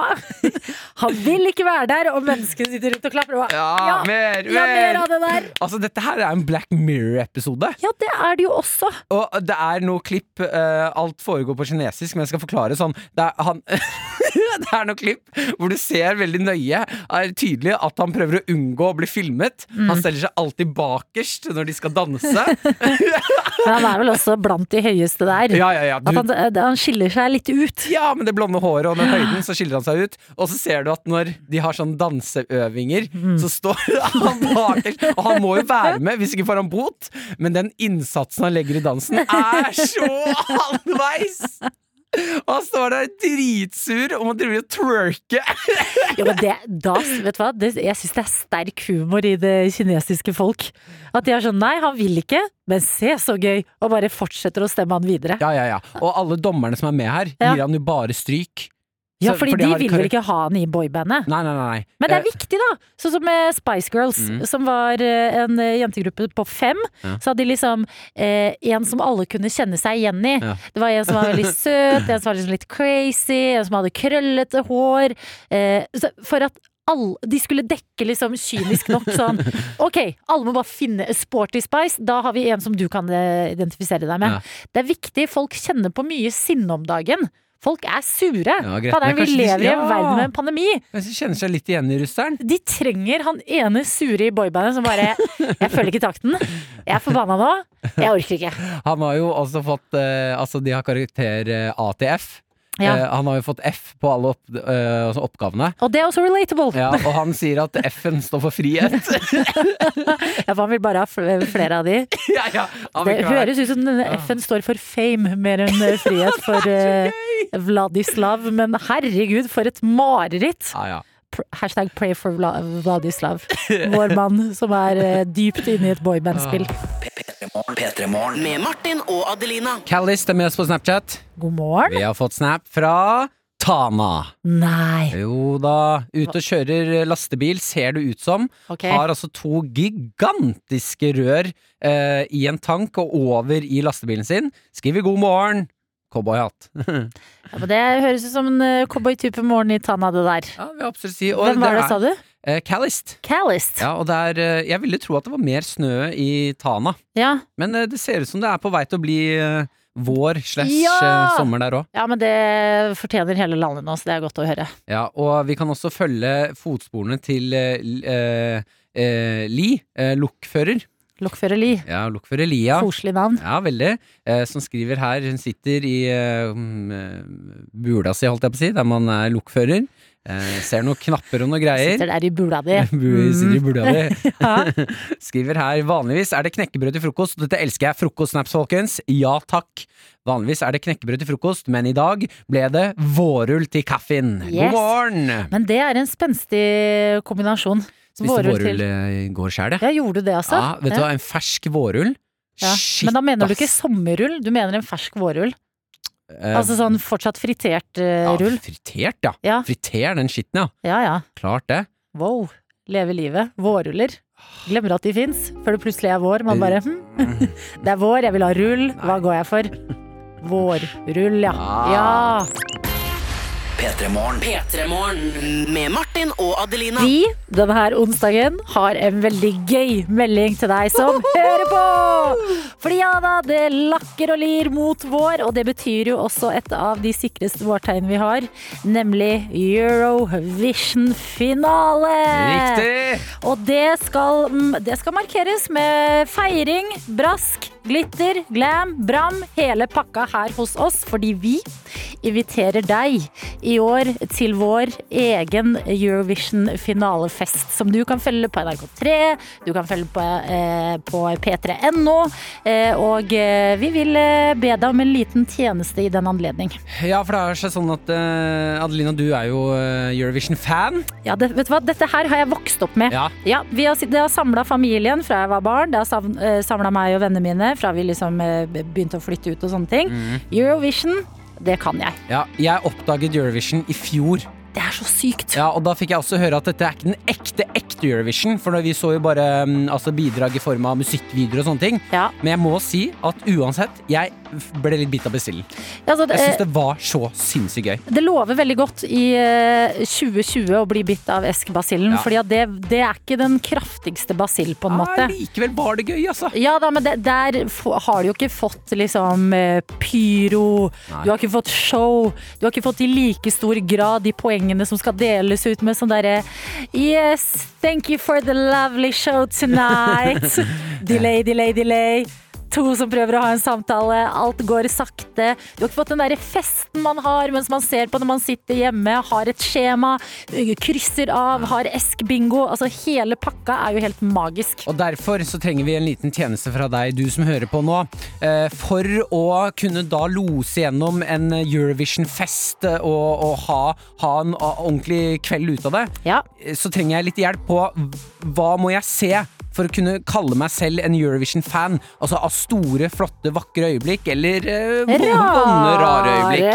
Han vil ikke være der, og menneskene sitter rundt og klapper. Og bare, Ja, mer, ja, mer! av det der. Altså, dette her er en Black Mirror-episode. Ja, det er det jo også. Og det er noe klipp uh, Alt foregår på kinesisk, men jeg skal forklare sånn. Det er han det er noen klipp hvor du ser veldig nøye Er tydelig at han prøver å unngå å bli filmet. Mm. Han steller seg alltid bakerst når de skal danse. Men han er vel også blant de høyeste der. Ja, ja, ja. At han, han skiller seg litt ut. ja, med det blonde håret og den høyden, så skiller han seg ut. Og så ser du at når de har sånn danseøvinger, Mm. så står han bakerst. Og han må jo være med, hvis ikke får han bot. Men den innsatsen han legger i dansen, er så halvveis! Og han står der dritsur og må drive og twerke. Ja, men det, da, vet du hva? Det, jeg syns det er sterk humor i det kinesiske folk. At de er sånn nei, han vil ikke, men se så gøy! Og bare fortsetter å stemme han videre. Ja, ja, ja. Og alle dommerne som er med her, Ja. gir han jo bare stryk. Ja, fordi for de vil vel ikke ha han i boybandet? Nei, nei, nei. Men det er Eh, viktig, da! Sånn som med Spice Girls, Mm. som var eh, en eh, jentegruppe på fem. Ja. Så hadde de liksom eh, en som alle kunne kjenne seg igjen i. Ja. Det var en som var veldig søt, en som var liksom litt crazy, en som hadde krøllete hår. Eh, for at alle, de skulle dekke liksom kynisk nok sånn Ok, alle må bare finne Sporty Spice, da har vi en som du kan identifisere deg med. Ja. Det er viktig, folk kjenner på mye sinne om dagen. Folk er sure. Ja, greit, Fader, vi lever i en ja. verden med en pandemi. De kjenner seg litt igjen i russeren. De trenger han ene sure i boybandet som bare Jeg føler ikke takten. Jeg er forbanna nå. Jeg orker ikke. Han har jo også fått eh, Altså, de har karakter ATF. A til F. Ja. Eh, han har jo fått F på alle opp, eh, altså oppgavene. Og det er også relatable. Ja, og han sier at F-en står for frihet. Ja, for han vil bare ha flere av de. ja, ja, Det høres ut som F-en står for fame mer enn eh, frihet for eh, Vladislav. Men herregud, for et mareritt! ja, ja. Hashtag pray for Vladislav. Vår mann som er eh, dypt inne i et boybandspill. P3morgen. Med Martin og Adelina. Callis er med oss på Snapchat. God morgen. Vi har fått snap fra Tana. Nei. Jo da, ute og kjører lastebil, ser det ut som. Okay. Har altså to gigantiske rør eh, i en tank og over i lastebilen sin. Skriver god morgen. Cowboyhatt. Ja, det høres ut som en eh, cowboytype morgen i Tana, det der. ja, vil absolutt si. Og Hvem var det, sa du? Eh, Callist. Ja, og det er eh, Jeg ville tro at det var mer snø i Tana, Ja. men eh, det ser ut som det er på vei til å bli eh, vår slash Ja! eh, sommer der òg. ja, men det fortjener hele landet nå, så det er godt å høre. Ja, og vi kan også følge fotsporene til eh, L- eh, eh, Li, eh, lokfører. Lokfører Li. Ja, lokfører Lia. Koselig navn. Ja, veldig. Eh, som skriver her, hun sitter i eh, mm, eh, bula si, holdt jeg på å si, der man er lokfører. Eh, ser noen knapper og noe greier. Sitter der i bula di. Sitter i bula di. Ja. Skriver her vanligvis er det knekkebrød til frokost. Dette elsker jeg. Frokostsnaps, folkens. Ja takk. Vanligvis er det knekkebrød til frokost, men i dag ble det vårrull til kaffen. Yes. God morgen! Men det er en spenstig kombinasjon. Spiste Vårrull vårrull eh, i går sjæl, jeg. Ja, gjorde du det, altså? Ja, vet du hva, en fersk vårrull. Ja. Men da mener du ikke sommerull sommerrull, du mener en fersk vårrull? Eh, Altså sånn fortsatt fritert eh, ja, rull? Fritert, ja. Ja. Friter den skitten, ja. Ja ja. Klart det. Wow. Leve livet. Vårruller. Glemmer at de fins, før det plutselig er vår. Man bare hm, Det er vår, jeg vil ha rull. Hva går jeg for? Vårrull, ja. Ah. Ja. P3morgen. P3morgen. Med Martin og Adelina. Vi denne her onsdagen har en veldig gøy melding til deg som hører på! Fordi ja da, det lakker og lir mot vår, og det betyr jo også et av de sikreste vårtegnene vi har, nemlig Eurovision-finale! Riktig! Og det skal, mm, det skal markeres med feiring, brask, glitter, glam, bram, hele pakka her hos oss, fordi vi inviterer deg i år til vår egen Eurovision-finalefest, som du kan følge på NRK3, du kan følge på, eh, på p3.no, eh, og eh, vi vil eh, be deg om en liten tjeneste i den anledning. Ja, for det er seg sånn at eh, Adelina, du er jo eh, Eurovision-fan. Ja, det, vet du hva? Dette her har jeg vokst opp med. Ja. Ja, vi har, det har samla familien fra jeg var barn. Det har samla meg og vennene mine fra vi liksom begynte å flytte ut og sånne ting. Eurovision, det kan jeg. ja. Jeg oppdaget Eurovision i fjor. Det er så sykt. Ja, og da fikk jeg også høre at dette er ikke den ekte, ekte Eurovision. For vi så jo bare mm, altså bidrag i form av musikkvideoer og sånne ting. Ja. Men jeg må si at uansett, jeg ble litt bitt av bestillen. Altså, Jeg syns det, det var så sinnssykt gøy. det lover veldig godt i eh, 2020 å bli bitt av eskebasillen, Ja. fordi det, det er ikke den kraftigste basill, på en måte. Ja, likevel var det gøy, altså. Ja da, men det, der har du jo ikke fått liksom eh, pyro, Nei. du har ikke fått show, du har ikke fått i like stor grad de poengene som skal deles ut med sånn derre Yes, thank you for the lovely show tonight. delay, delay, delay. To som prøver å ha en samtale, alt går sakte. Du har ikke fått den derre festen man har mens man ser på når man sitter hjemme, har et skjema, krysser av, har eskbingo. Altså hele pakka er jo helt magisk. Og derfor så trenger vi en liten tjeneste fra deg, du som hører på nå. Eh, For å kunne da lose gjennom en Eurovision-fest eh, og, og ha, ha en ordentlig kveld ut av det, Ja. eh, så trenger jeg litt hjelp på hva må jeg se for å kunne kalle meg selv en Eurovision-fan. Altså av store, flotte, vakre øyeblikk, eller eh, vonde, rare øyeblikk.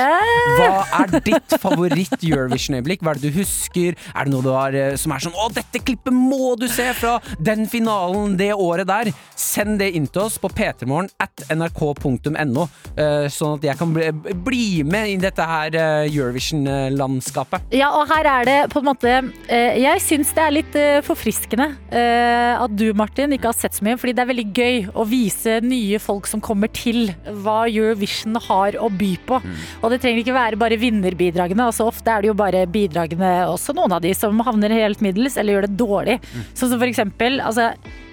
Hva er ditt favoritt-Eurovision-øyeblikk? Hva er det du husker? Er det noe du har eh, som er sånn Å, dette klippet må du se fra den finalen det året der! Send det inn til oss på p3morgen at nrk.no, eh, sånn at jeg kan bli, bli med i dette her eh, Eurovision-landskapet. Ja, og her er det på en måte eh, Jeg syns det er litt forfriskende at du, Martin, ikke har sett så mye. Fordi det er veldig gøy å vise nye folk som kommer til, hva Eurovision har å by på. Og det trenger ikke være bare vinnerbidragene. Altså, ofte er det jo bare bidragene, også noen av de som havner helt middels eller gjør det dårlig. Sånn som for eksempel altså,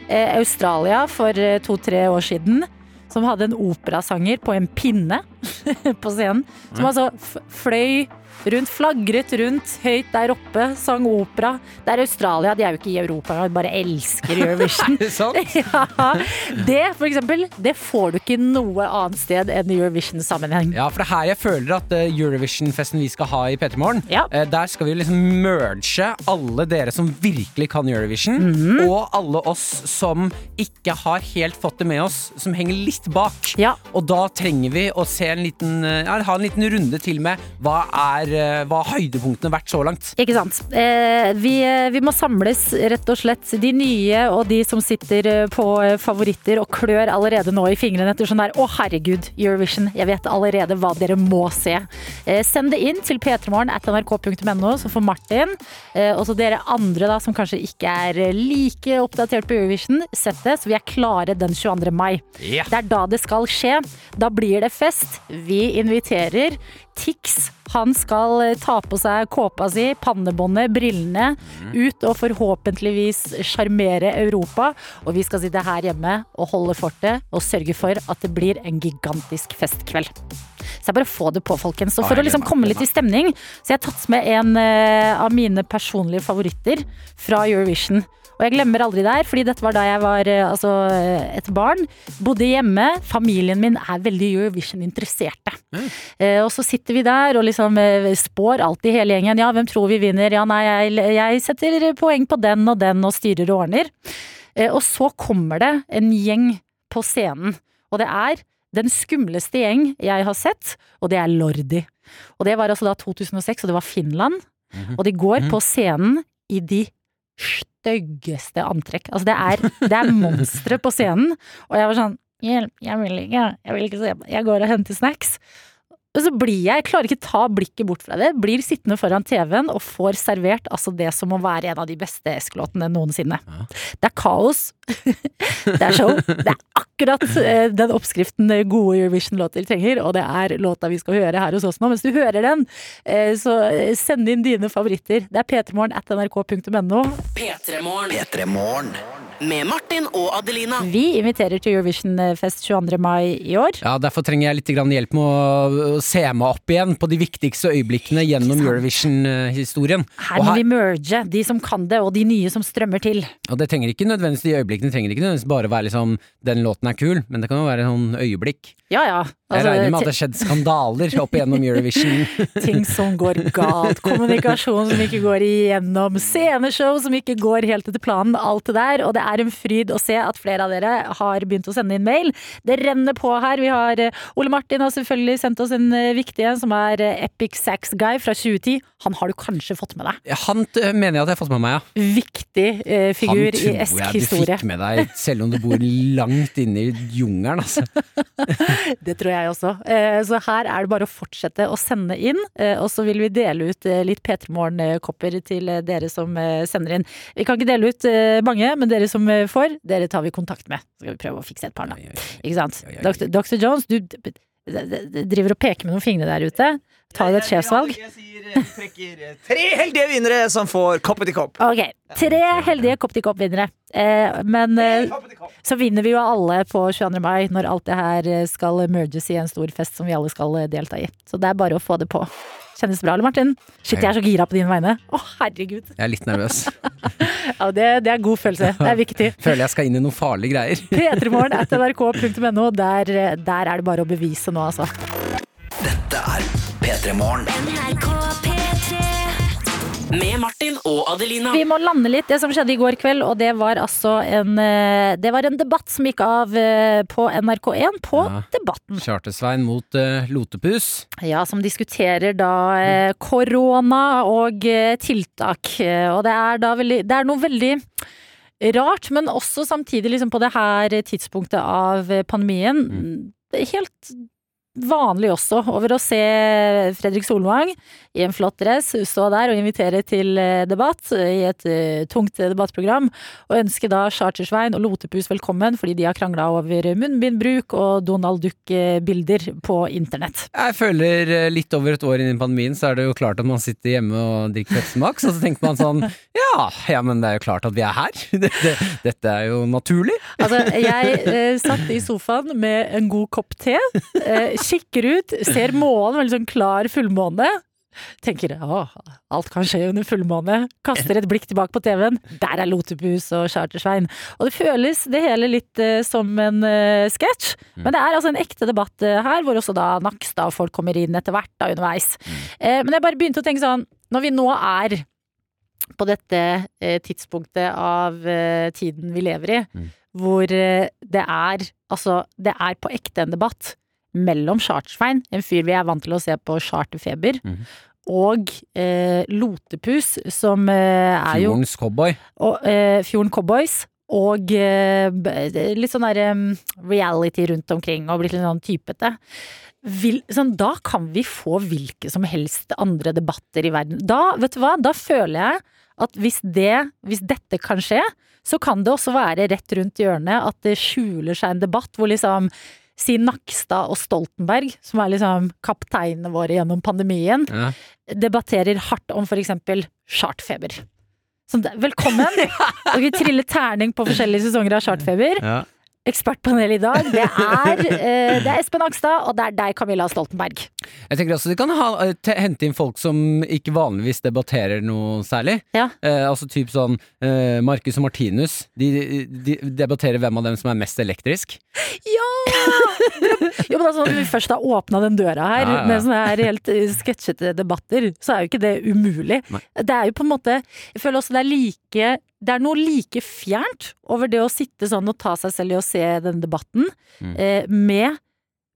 eh, Australia for eh, to-tre år siden. Som hadde en operasanger på en pinne på scenen. Som altså fløy rundt, flagret rundt, høyt der oppe, sang opera. Det er Australia, de er jo ikke i Europa, de bare elsker Eurovision. Er det sant? ja, det for eksempel, det får du ikke noe annet sted enn i Eurovision-sammenheng. Ja, for det er her jeg føler at eh, Eurovision-festen vi skal ha i P3 Morgen, Ja. eh, der skal vi liksom merge alle dere som virkelig kan Eurovision, Mhm. og alle oss som ikke har helt fått det med oss, som henger litt bak. Ja. Og da trenger vi å se en liten, eh, ja, ha en liten runde til med hva er eh, hva har høydepunktene vært så langt. Ikke sant. Eh, vi, vi må samles, rett og slett. De nye og de som sitter eh, på eh, favoritter og klør allerede nå i fingrene etter sånn der Å, herregud, Eurovision. Jeg vet allerede hva dere må se. Eh, send det inn til p3morgen at nrk.no, så får Martin, eh, og så dere andre da som kanskje ikke er eh, like oppdatert på Eurovision, sett det, så vi er klare den 22. mai. Yeah. Det er da det skal skje. Da blir det fest. Vi inviterer. Tix han skal eh, ta på seg kåpa si, pannebåndet, brillene, ut og forhåpentligvis sjarmere Europa. Og vi skal sitte her hjemme og holde fortet og sørge for at det blir en gigantisk festkveld. Så jeg bare få det på, folkens. Og for å liksom komme litt i stemning, så jeg har tatt med en eh, av mine personlige favoritter fra Eurovision. Og jeg glemmer aldri det her, fordi dette var da jeg var eh, altså, eh, et barn. Bodde hjemme. Familien min er veldig Eurovision-interesserte. Eh, og så sitter vi der og liksom eh, spår alltid hele gjengen. Ja, hvem tror vi vinner? Ja, nei, jeg, jeg setter poeng på den og den og styrer og ordner. Eh, og så kommer det en gjeng på scenen. Og det er den skumleste gjeng jeg har sett, og det er Lordi. Og det var altså da 2006, og det var Finland. Og de går på scenen i de styggeste antrekk. Altså det er, det er monstre på scenen. Og jeg var sånn Hjelp, jeg vil ikke, jeg vil ikke se på. Jeg går og henter snacks. Og så blir jeg, jeg klarer ikke ta blikket bort fra det, blir sittende foran TV-en og får servert altså det som må være en av de beste eskelåtene noensinne. Det er kaos. det er show. Det er akkurat eh, den oppskriften gode Eurovision-låter trenger, og det er låta vi skal høre her hos oss nå. Mens du hører den, eh, så send inn dine favoritter. Det er p3morgen at nrk.no. P3 Morgen. Med Martin og Adelina. Vi inviterer til Eurovision-fest 22. mai i år. Ja, Derfor trenger jeg litt grann hjelp med å, se meg opp igjen på de viktigste øyeblikkene gjennom Eurovision-historien. Her må her- vi merge de som kan det, og de nye som strømmer til. Og det trenger ikke nødvendigvis De øyeblikkene trenger ikke nødvendigvis bare være liksom Den låten er kul, men det kan jo være sånn øyeblikk. Ja ja. Jeg regner med at Altså, det har skjedd skandaler opp igjennom Eurovision. ting som går galt. Kommunikasjon som ikke går igjennom. Sceneshow som ikke går helt etter planen. Alt det der. Og det er en fryd å se at flere av dere har begynt å sende inn mail. Det renner på her. Vi har eh, Ole Martin har selvfølgelig sendt oss en eh, viktig en, som er eh, Epic Sax Guy fra 2010. Han har du kanskje fått med deg. Han mener jeg at jeg har fått med meg, ja. Viktig eh, Han figur i tror jeg du historie. fikk med deg, selv om du bor langt inne i jungelen, altså. Det tror jeg også. Eh, Så her er det bare å fortsette å sende inn, eh, og så vil vi dele ut litt P3 Morgen-kopper til dere som sender inn. Vi kan ikke dele ut mange, men dere som eh, får, dere tar vi kontakt med. Så skal vi prøve å fikse et par, da. Ikke sant? Dr. Dr. Jones, du driver og peker med noen fingre der ute. Ta deg et sjefsvalg? Jeg eh, trekker eh, tre heldige vinnere som får kopp etter kopp. Ok, tre heldige kopp til kopp-vinnere. Eh, men så vinner vi jo alle på 22. mai, når alt det her skal merges i en stor fest som vi alle skal delta i. Så det er bare å få det på. Kjennes bra, eller Martin? Shit, jeg er så gira på dine vegne. Å, herregud. Jeg er litt nervøs. Ja, det, det er god følelse. Det er viktig. Føler jeg skal inn i noen farlige greier. P3morgen at nrk.no. Der, der er det bare å bevise nå, altså. Dette er P3 Morgen. Med Martin og Adelina. Vi må lande litt det som skjedde i går kveld, og det var altså en, eh, det var en debatt som gikk av eh, på NRK1 på Ja. Debatten. Charter-Svein mot uh, Lotepus. Ja, som diskuterer da uh, korona og uh, tiltak. Og det er da veldig Det er noe veldig rart, men også samtidig liksom på det her tidspunktet av pandemien. Mm. helt vanlig også over å se Fredrik Solvang i en flott dress stå der og invitere til eh, debatt i et eh, tungt debattprogram, og ønske da Chartersvein og Lotepus velkommen fordi de har krangla over munnbindbruk og Donald Duck-bilder på internett. Jeg føler eh, litt over et år inn i pandemien, så er det jo klart at man sitter hjemme og drikker Pepsi Max, og så tenker man sånn ja, ja, men det er jo klart at vi er her. Dette, dette er jo naturlig. Altså, jeg eh, satt i sofaen med en god kopp te, eh, kikker ut, ser månen, veldig sånn klar fullmåne. Tenker å, alt kan skje under fullmåne. Kaster et blikk tilbake på TV-en. Der er Lotepus og Chartersvein. Og det føles det hele litt eh, som en eh, sketsj. Men det er altså en ekte debatt eh, her, hvor også da Nakstad og folk kommer inn etter hvert da underveis. Eh, men jeg bare begynte å tenke sånn, når vi nå er på dette eh, tidspunktet av eh, tiden vi lever i, hvor eh, det er altså det er på ekte en debatt mellom Chartersvein, en fyr vi er vant til å se på Charterfeber, mm. og eh, Lotepus, som eh, er jo Fjordens cowboy. og, eh, Fjorden Cowboys. Og eh, litt sånn der reality rundt omkring, og blitt litt sånn typete. Vil, sånn, da kan vi få hvilke som helst andre debatter i verden. Da, vet du hva, da føler jeg at hvis det, hvis dette kan skje, så kan det også være rett rundt hjørnet at det skjuler seg en debatt hvor liksom Si Nakstad og Stoltenberg, som er liksom kapteinene våre gjennom pandemien, Ja. debatterer hardt om for eksempel chartfeber. Velkommen! Og vi triller terning på forskjellige sesonger av chartfeber. Ja. Ekspertpanel i dag, det er, eh, det er Espen Akstad, og det er deg, Camilla Stoltenberg. Jeg tenker også de kan ha, eh, te- hente inn folk som ikke vanligvis debatterer noe særlig. Ja. Eh, altså typ sånn eh, Marcus og Martinus. De, de debatterer hvem av dem som er mest elektrisk. Ja! Jo, men altså, Når vi først har åpna den døra her Ja, ja, ja. med sånne her helt eh, sketsjete debatter, så er jo ikke det umulig. Nei. Det er jo på en måte Jeg føler også det er like Det er noe like fjernt over det å sitte sånn og ta seg selv i å se denne debatten, Mm. eh, med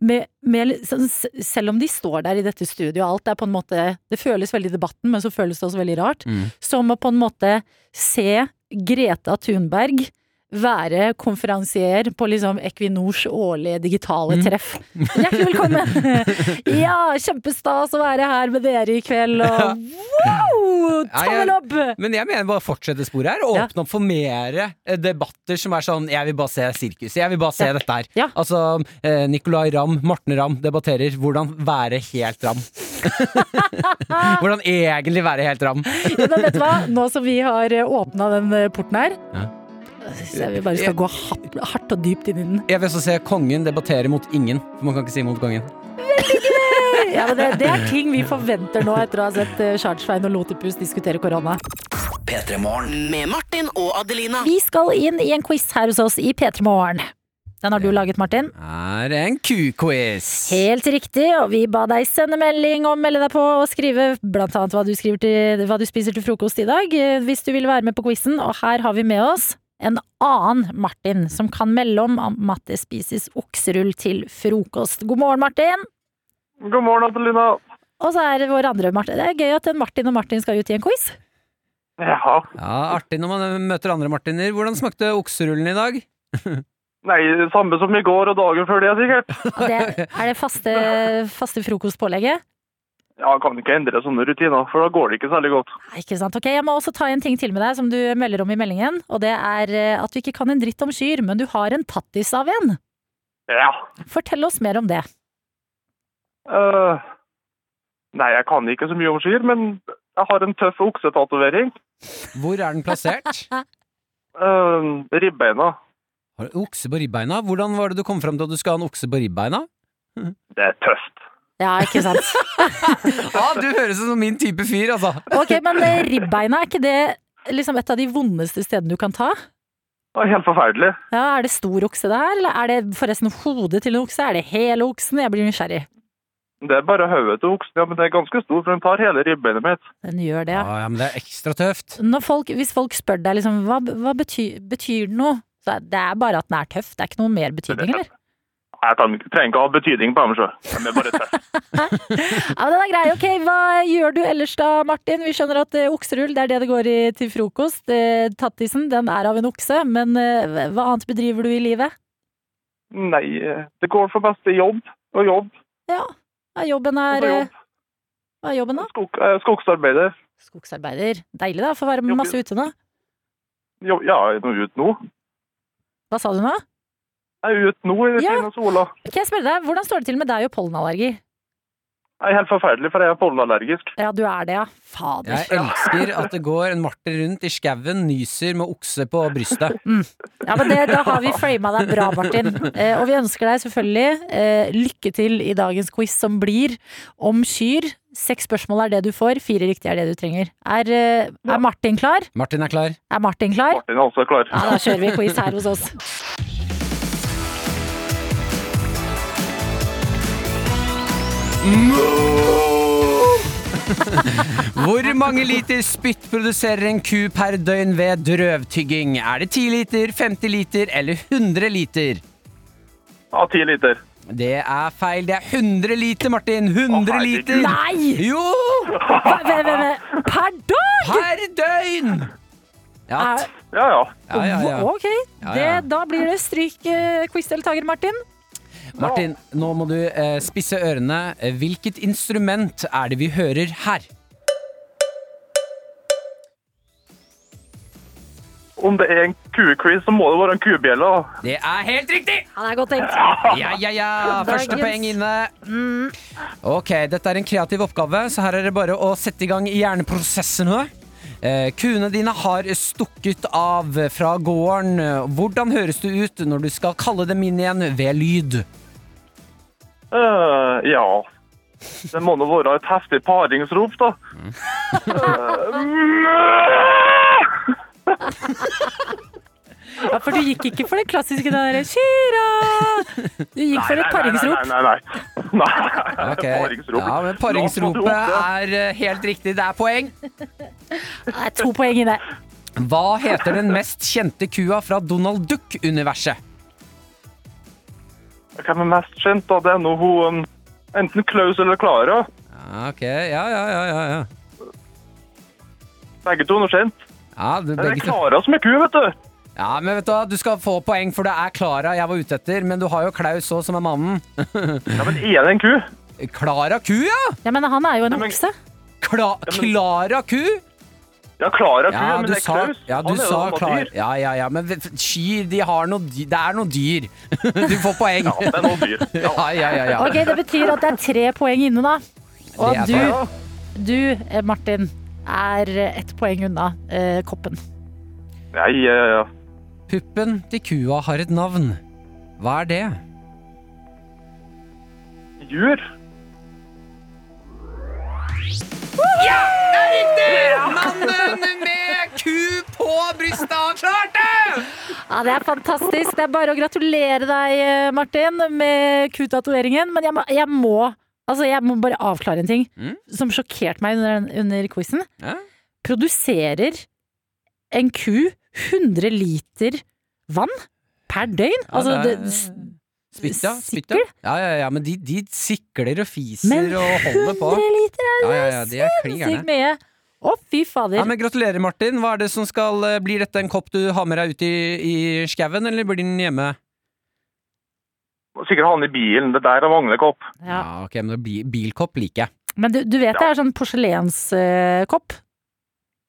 med, med, sånn, selv om de står der i dette studioet, og alt er på en måte Det føles veldig i debatten, men så føles det også veldig rart. Mm. Som å på en måte se Greta Thunberg være konferansier på liksom Equinors årlige digitale Mm. treff. Hjertelig velkommen! Ja, kjempestas å være her med dere i kveld, og wow! Tommel opp! Men jeg mener bare fortsette sporet her, og åpne opp for mer eh, debatter som er sånn Jeg vil bare se sirkus. Jeg vil bare se Ja. dette her. Ja. Altså, eh, Nicolay Ramm, Morten Ramm debatterer hvordan være helt ram. hvordan egentlig være helt ram. Ja, men vet du hva? Nå som vi har åpna den eh, porten her, Så jeg vi bare skal gå hardt, hardt og dypt inn i den. Jeg vil også se kongen debattere mot ingen, for man kan ikke si mot kongen. Ja, men det, det er ting vi forventer nå etter å ha sett eh, og Lotepus diskutere korona. P3 Morgen. Med Martin og Adelina. Vi skal inn i en quiz her hos oss i P3 Morgen. Den har du laget, Martin. Er en ku-quiz. Helt riktig, og vi ba deg sende melding og melde deg på og skrive blant annet hva du, til, hva du spiser til frokost i dag, eh, hvis du vil være med på quizen. Og her har vi med oss en annen Martin som kan melde om at det spises okserull til frokost. God morgen, Martin! God morgen, Adelina. Og så er det vår andre Martin. Det er gøy at en Martin og Martin skal ut i en quiz. Ja. Ja, Artig når man møter andre Martiner. Hvordan smakte okserullen i dag? Nei, samme som i går og dagen før det, sikkert. Det, er det faste, faste frokostpålegget? Ja, kan ikke endre sånne rutiner, for da går det ikke særlig godt. Nei, Ikke sant. Ok, Jeg må også ta en ting til med deg som du melder om i meldingen. Og det er eh, at du ikke kan en dritt om kyr, men du har en tattis av en. Ja. Fortell oss mer om det. Uh, nei, jeg kan ikke så mye om skyr, men jeg har en tøff oksetatovering. Hvor er den plassert? Uh, ribbeina. Har du okse på ribbeina? Hvordan var det du kom fram til at du skal ha en okse på ribbeina? Det er tøft. Ja, ikke sant. Ja, du høres ut som min type fyr, altså. Ok, men eh, ribbeina, er ikke det liksom et av de vondeste stedene du kan ta? Det helt forferdelig. Ja, Er det stor okse det her, eller er det forresten hodet til en okse? Er det hele oksen? Jeg blir nysgjerrig. Det er bare hodet til oksen, ja, men det er ganske stor, for den tar hele ribbeinet mitt. Den gjør det, Ja, ja. ja, men det er ekstra tøft. Når folk, hvis folk spør deg liksom, hva, hva betyr, betyr det noe? Så det er bare at den er tøff, det er ikke noe mer betydning, eller? Jeg trenger ikke å ha betydning på dem, sjøl. De er bare tøff. Ja, den er grei. Ok, hva gjør du ellers da, Martin? Vi skjønner at eh, okserull, det er det det går i til frokost. Eh, tattisen, den er av en okse, men eh, hva annet bedriver du i livet? Nei, det går for beste jobb og jobb Ja, ja, jobben er jobb. Hva er jobben da? Skog, skogsarbeider. Skogsarbeider. Deilig da, få være med masse ute nå. Jo, ja, nå ute nå. Hva sa du nå? Jeg er ute nå i Ja. sola. Kan jeg spørre deg, hvordan står det til med deg og pollenallergi? Det er helt forferdelig, for jeg er pollenallergisk. Ja, du er det, ja. Fader. Jeg elsker at det går en marter rundt i skauen, nyser med okse på brystet. Ja, men det, Da har vi frama deg bra, Martin. Eh, og vi ønsker deg selvfølgelig eh, lykke til i dagens quiz, som blir om kyr. Seks spørsmål er det du får, fire riktige er det du trenger. Er, eh, er Martin klar? Martin er klar. Er Martin klar? Martin er også klar. Ja, da kjører vi quiz her hos oss. Hvor mange liter spytt produserer en ku per døgn ved drøvtygging? Er det 10 liter, 50 liter eller 100 liter? Ja, ti liter. Det er feil. Det er 100 liter, Martin. 100 Å, liter! Nei! Jo! Hva- hva- hva- hva- Per dag?! Per døgn! Ja, Er, Ja, ja. ja, ja, ja. Ok, Ja, det, da blir det stryk eh, quizdeltaker, Martin. Martin, nå må du eh, spisse ørene. Eh, Hvilket instrument er det vi hører her? Om det er en kuquiz, så må det være en kubjelle. da. Det er helt riktig! Han er godt tenkt. Ja, ja, ja. Første Dagens- poeng inne. Ok, dette er en kreativ oppgave, så her er det bare å sette i gang hjerneprosessene. Eh, kuene dine har stukket av fra gården. Hvordan høres du ut når du skal kalle dem inn igjen ved lyd? Eh, ja. Det må nå være et heftig paringsrop, da. Ja, for du gikk ikke for det klassiske der Kyra! Du gikk for et paringsrop. Nei, nei, nei. nei. nei. Ok, Paringsrop. Ja, men Paringsropet er eh, helt riktig. Det er poeng. Det er to poeng i det. Hva heter den mest kjente kua fra Donald Duck-universet? Hvem er mest kjent, da? Det er nå hun um, Enten Klaus eller Klara. Ja, ok, ja, ja, ja, ja, ja. Begge to er kjent. ja det, Det er. Klara som er ku, vet du. Ja, men vet du hva, du skal få poeng, for det er Klara jeg var ute etter. Men du har jo Klaus òg, som er mannen. Ja, men er det en ku? Klara ku, ja! Ja, men han er jo en okse. Kla Klara ku? Ja, Klara Ja, men du det er sa, Klaus. ja, du Han er jo sa Klar... Dyr. Ja, ja, ja, men kyr, de har noe dy- Det er noe dyr. Du får poeng. Ja, det er noe dyr. Ja. Ja, ja, ja. ja. Ok, Det betyr at det er tre poeng inne, da. Og Det er du, du, eh, Martin, er ett poeng unna eh, koppen. Nei, ja, ja, ja. Puppen til kua har et navn. Hva er det? Jur? Mannen med ku på brystet har klart det! Ja, Det er fantastisk. Det er bare å gratulere deg, eh, Martin, med kutatoveringen. Men jeg må, jeg må Altså, jeg må bare avklare en ting Mm. som sjokkerte meg under, under quizen. Ja. Produserer en ku 100 liter vann per døgn. Altså, det, Spytt, ja. Spytt, ja. Ja, ja, ja. Men de, de sikler og fiser Men og holder på. 100 liter er Ja, ja, ja, klin sinnssykt mye. Å, fy fader. Ja, men Gratulerer, Martin. Hva er det som skal, eh, Blir dette en kopp du har med deg ut i, i skauen, eller blir den hjemme? Sikkert han i bilen. Det der er kopp. ja. Ja, ok, men Bilkopp liker jeg. Men du, du vet det er sånn porselenskopp?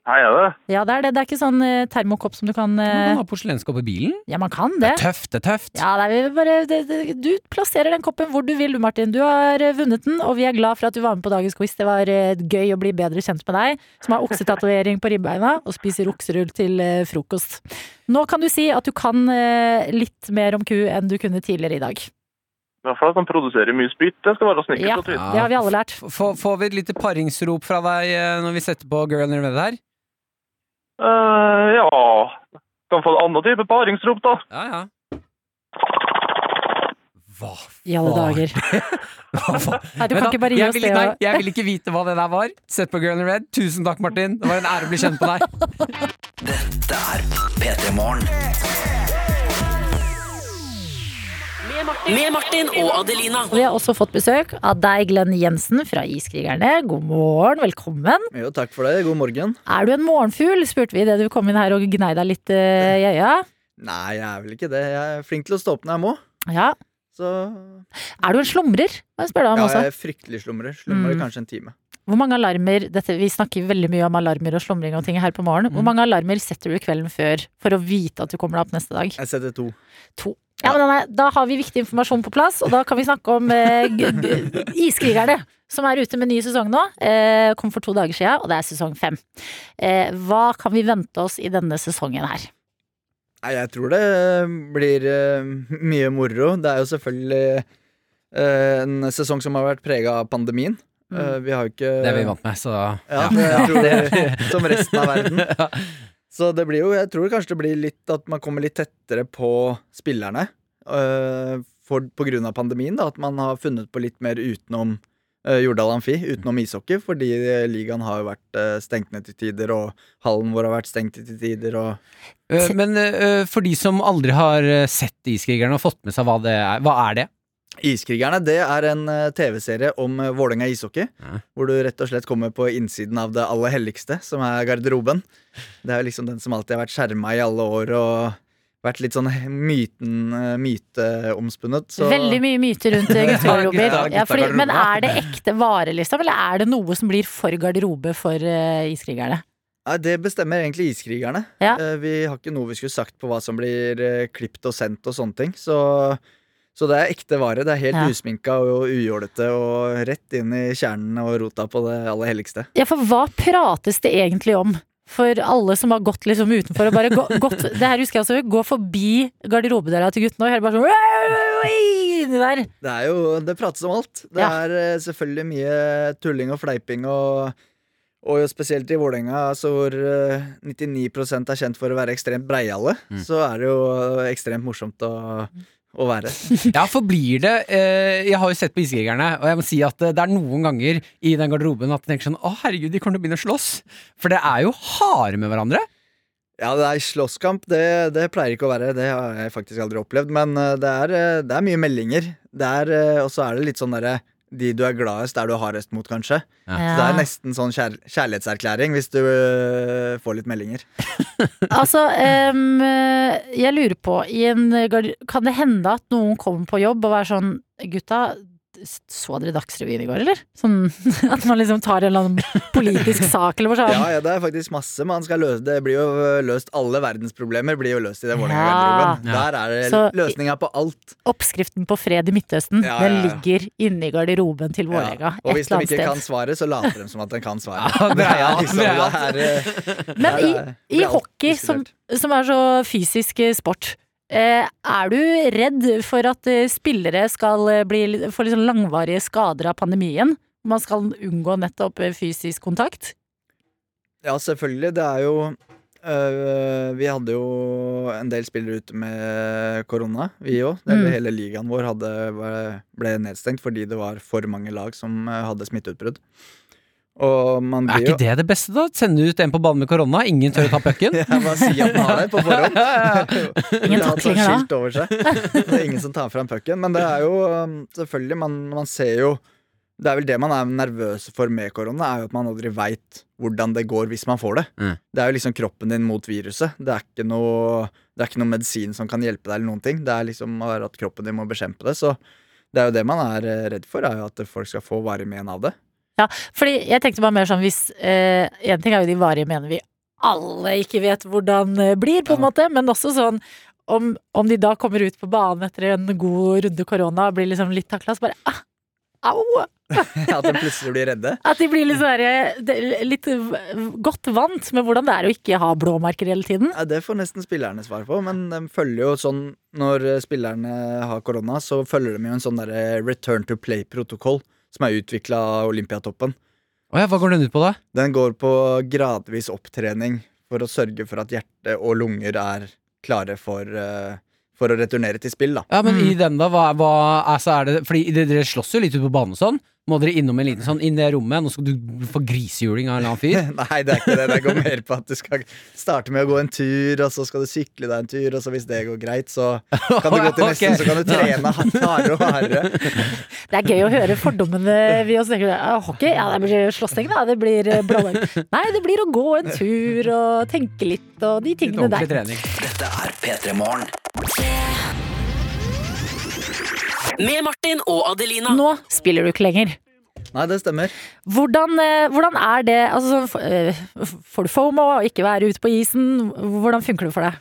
Her er det. Ja, det er det. Det er ikke sånn eh, termokopp som du kan Man eh, kan ha porselenskopp i bilen. Ja, man kan Det det. er tøft, det er tøft. Ja, det er bare, det, det, du plasserer den koppen hvor du vil du, Martin. Du har eh, vunnet den, og vi er glad for at du var med på dagens quiz. Det var eh, gøy å bli bedre kjent med deg, som har oksetatovering på ribbeina og spiser okserull til eh, frokost. Nå kan du si at du kan eh, litt mer om ku enn du kunne tidligere i dag. I hvert fall at han produserer mye spytt. Det skal være snickers Ja. og Ja, Det har vi alle lært. F- Får får vi et lite paringsrop fra deg eh, når vi setter på Girl in Red her? Eh, ja Kan få en annen type paringsrop, da. Ja, ja. Hva I alle dager. Nei, du kan ikke bare gi jeg oss vil, det. nei, og- jeg vil ikke vite hva det der var. Sett på Girl in Red. Tusen takk, Martin. Det var en ære å bli kjent med deg. Dette er P3 Morgen. Med Martin og Adelina. Vi har også fått besøk av deg, Glenn Jensen fra Iskrigerne. God morgen, velkommen. Jo, takk for det. God morgen. Er du en morgenfugl, spurte vi idet du kom inn her og gnei deg litt eh, i øya. Nei, jeg er vel ikke det. Jeg er flink til å stå opp når jeg må. Ja. Så Er du en slumrer? Må jeg spørre deg om ja, også. jeg er fryktelig slumrer. Slumrer Mm. kanskje en time. Hvor mange alarmer dette, Vi snakker veldig mye om alarmer og slumring og ting her på morgen. Mm. Hvor mange alarmer setter du kvelden før for å vite at du kommer deg opp neste dag? Jeg setter to. To. Ja, men Anne, Da har vi viktig informasjon på plass, og da kan vi snakke om eh, Iskrigerne. Som er ute med ny sesong nå. Eh, kom for to dager siden, og det er sesong fem. Eh, hva kan vi vente oss i denne sesongen her? Nei, jeg tror det blir eh, mye moro. Det er jo selvfølgelig eh, en sesong som har vært prega av pandemien. Eh, vi har jo ikke Det er vi vant med, så Ja, jeg tror det, som resten av verden. Så det blir jo, jeg tror kanskje det blir litt at man kommer litt tettere på spillerne. Uh, for, på grunn av pandemien, da, at man har funnet på litt mer utenom uh, Jordal Amfi, utenom ishockey. Fordi øh, ligaen har jo vært uh, stengt ned til tider, og hallen vår har vært stengt til tider. Og Men for de som aldri har sett Iskrigerne og fått med seg hva det er, hva er det? Iskrigerne det er en øh, TV-serie om øh, Vålerenga ishockey. Ja. Hvor du rett og slett kommer på innsiden av det aller helligste, som er garderoben. Det er jo liksom den som alltid har vært skjerma i alle år og vært litt sånn myten, øh, myteomspunnet. Så Veldig mye myter rundt eh, guttegarderober. Ja, fordi, men er det ekte vare, liksom? Eller er det noe som blir for garderobe for eh, iskrigerne? Nei, det bestemmer egentlig iskrigerne. Ja. Eh, Vi har ikke noe vi skulle sagt på hva som blir eh, klippet og sendt og sånne ting. Så, så det er ekte vare. Det er helt Ja. usminka og ujålete og rett inn i kjernen og rota på det aller helligste. Ja, for hva prates det egentlig om? For alle som har gått liksom utenfor og bare gå, gått Det her husker jeg også, gå forbi garderobedøra til guttene og høre bare sånn der. Det er jo, det prates om alt. Det Ja. er eh, selvfølgelig mye tulling og fleiping og og spesielt i Vålerenga, altså hvor eh, 99 er kjent for å være ekstremt breiale, Mm. så er det jo ekstremt morsomt å, å være. Ja, for blir det eh, Jeg har jo sett på Iskrigerne, og jeg må si at eh, det er noen ganger i den garderoben at jeg tenker sånn Å, herregud, de kommer til å begynne å slåss. For det er jo harde med hverandre. Ja, det er slåsskamp. Det, det pleier ikke å være. Det har jeg faktisk aldri opplevd. Men eh, det er, eh, det er mye meldinger. Det og så er det litt sånn derre De du er gladest, er du er hardest mot, kanskje. Så det er nesten sånn kjær kjærlighetserklæring hvis du eh, får litt meldinger. Altså, um, jeg lurer på i en Kan det hende at noen kommer på jobb og er sånn Gutta, så dere Dagsrevyen i går, eller? Sånn at man liksom tar en eller annen politisk sak, eller bare sånn. Ja, ja, det er faktisk masse man skal løse. Det blir jo eh, løst Alle verdensproblemer blir jo løst i den Ja. Vålerenga-garderoben. Ja. Der er det Så- løsninga på alt. Oppskriften på fred i Midtøsten, Ja, den ligger inni garderoben til Vålerenga. Og et hvis de ikke sted. kan svaret, så later de som at de kan svaret. Ja, Det er liksom- det er, Men i, i hockey, som, som er så fysisk sport, er du redd for at eh, spillere skal eh, bli, få liksom langvarige skader av pandemien? Man skal unngå nettopp eh, fysisk kontakt? Ja, selvfølgelig. Det er jo øh, Vi hadde jo en del spillere ute med korona, vi òg. Mm. Hele ligaen vår hadde, ble nedstengt fordi det var for mange lag som hadde smitteutbrudd. Og man Er ikke det det beste, da? Sende ut en på banen med korona, ingen tør å ta pucken? ja, bare si at man har det på forhånd. Ingen taklinger da. skilt over seg. Det er ingen som tar fram pucken. Men det er jo um, selvfølgelig Man, man ser jo Det er vel det man er nervøs for med korona, er jo at man aldri veit hvordan det går hvis man får det. Mm. Det er jo liksom kroppen din mot viruset. Det er ikke noe Det er ikke noe medisin som kan hjelpe deg, eller noen ting. Det er liksom at kroppen din må bekjempe det. Så det er jo det man er eh, redd for, er jo at folk skal få varig men av det. Fordi jeg tenkte bare mer sånn hvis eh, En ting er jo de varige mener vi alle ikke vet hvordan eh, blir, på en måte, men også sånn om, om de da kommer ut på banen etter en god runde korona og blir liksom litt takla, så bare ah, au! At de plutselig blir redde. At de blir litt, sånn litt godt vant med hvordan det er å ikke ha blåmerker hele tiden. Ja, det får nesten spillerne svar på, men de følger jo sånn Når eh, spillerne har korona, så følger de jo en sånn derre return to play-protokoll som er utvikla av Olympiatoppen. Oh ja, hva går den ut på, da? Den går på gradvis opptrening for å sørge for at hjerte og lunger er klare for, uh, for å returnere til spill, da. Ja, men i den, da? Hva, hva altså er det Fordi dere dere slåss jo litt ute på banen og sånn. Må dere innom en liten sånn inn i det rommet? Nå skal du få grisehjuling av en eller annen fyr? Nei, det er ikke det. Det går mer på at du skal starte med å gå en tur, og så skal du sykle deg en tur, og så hvis det går greit, så kan du gå til neste, Ok. så kan du trene hardere og hardere. Det er gøy å høre fordommene vi også tenker hockey, ja det blir slåssing da, det blir eh. Nei, det blir å gå en tur og tenke litt og de Litt tingene ordentlig der. trening. Dette er P3 Morgen. Med Martin og Adelina. Nå spiller du ikke lenger. Nei, det stemmer. Hvordan, eh, hvordan er det altså, sånn, eh, Får du fomo og ikke være ute på isen? Hvordan funker det for deg?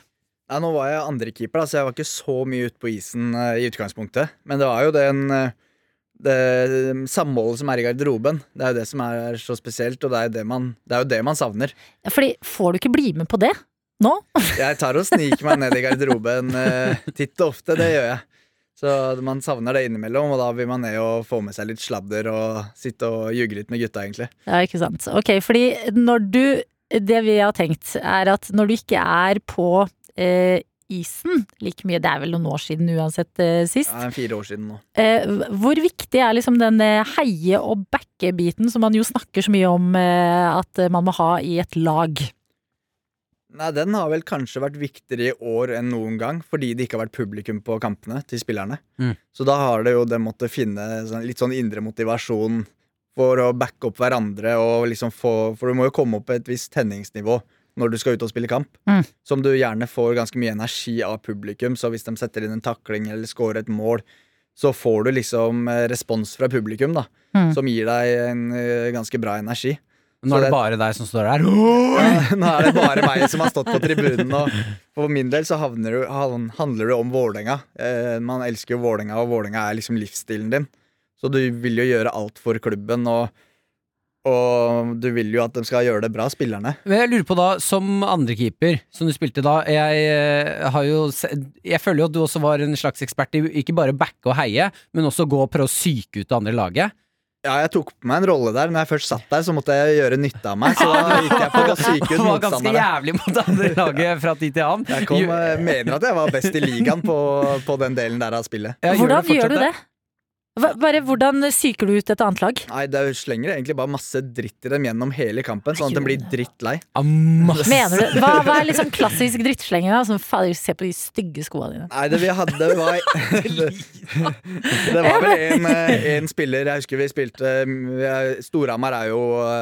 Ja, nå var jeg andrekeeper, så jeg var ikke så mye ute på isen eh, i utgangspunktet. Men det var jo den det samholdet som er i garderoben. Det er jo det som er så spesielt, og det er jo det man, det er jo det man savner. Fordi får du ikke bli med på det nå? Jeg tar og sniker meg ned i garderoben eh, titt og ofte, det gjør jeg. Så man savner det innimellom, og da vil man ned og få med seg litt sladder og sitte og ljuge litt med gutta, egentlig. Ja, ikke sant. Ok, fordi når du Det vi har tenkt, er at når du ikke er på eh, isen like mye, det er vel noen år siden uansett eh, sist. Det er fire år siden nå. Eh, hvor viktig er liksom den eh, heie- og backe-biten som man jo snakker så mye om eh, at man må ha i et lag? Nei, Den har vel kanskje vært viktigere i år enn noen gang, fordi det ikke har vært publikum på kampene til spillerne. Mm. Så da har det jo det måttet finne sånn, litt sånn indre motivasjon for å backe opp hverandre og liksom få For du må jo komme opp på et visst tenningsnivå når du skal ut og spille kamp. Mm. Som du gjerne får ganske mye energi av publikum, så hvis de setter inn en takling eller scorer et mål, så får du liksom eh, respons fra publikum, da. Mm. Som gir deg en eh, ganske bra energi. Nå er det bare deg som står der. Ja, Nå er det bare meg som har stått på tribunen. Og for min del så du, handler det om Vålerenga. Eh, man elsker jo Vålerenga, og Vålerenga er liksom livsstilen din. Så du vil jo gjøre alt for klubben, og, og du vil jo at de skal gjøre det bra, spillerne. Men jeg lurer på da, som andrekeeper, som du spilte da Jeg eh, har jo Jeg føler jo at du også var en slags ekspert i ikke bare backe og heie, men også gå og prøve å psyke ut det andre laget. Ja, jeg tok på meg en rolle der. Når jeg først satt der, så måtte jeg gjøre nytte av meg. Så da gikk jeg på å syke ut Han var ganske jævlig mot det andre laget fra tid til annen. Jeg kom, eh, mener at jeg var best i ligaen på, på den delen der av spillet. Ja, Hvordan det? gjør du det? Hva- Bare hvordan psyker du ut et annet lag? Nei, det slenger egentlig bare masse dritt i dem gjennom hele kampen, sånn at de blir drittlei. Mener du? Hva, hva er liksom klassisk drittslenging? Sånn, fader, se på de stygge skoene dine. Nei, det vi hadde var Det, var vel en, eh, en spiller Jeg husker vi spilte vi er- Storhamar er jo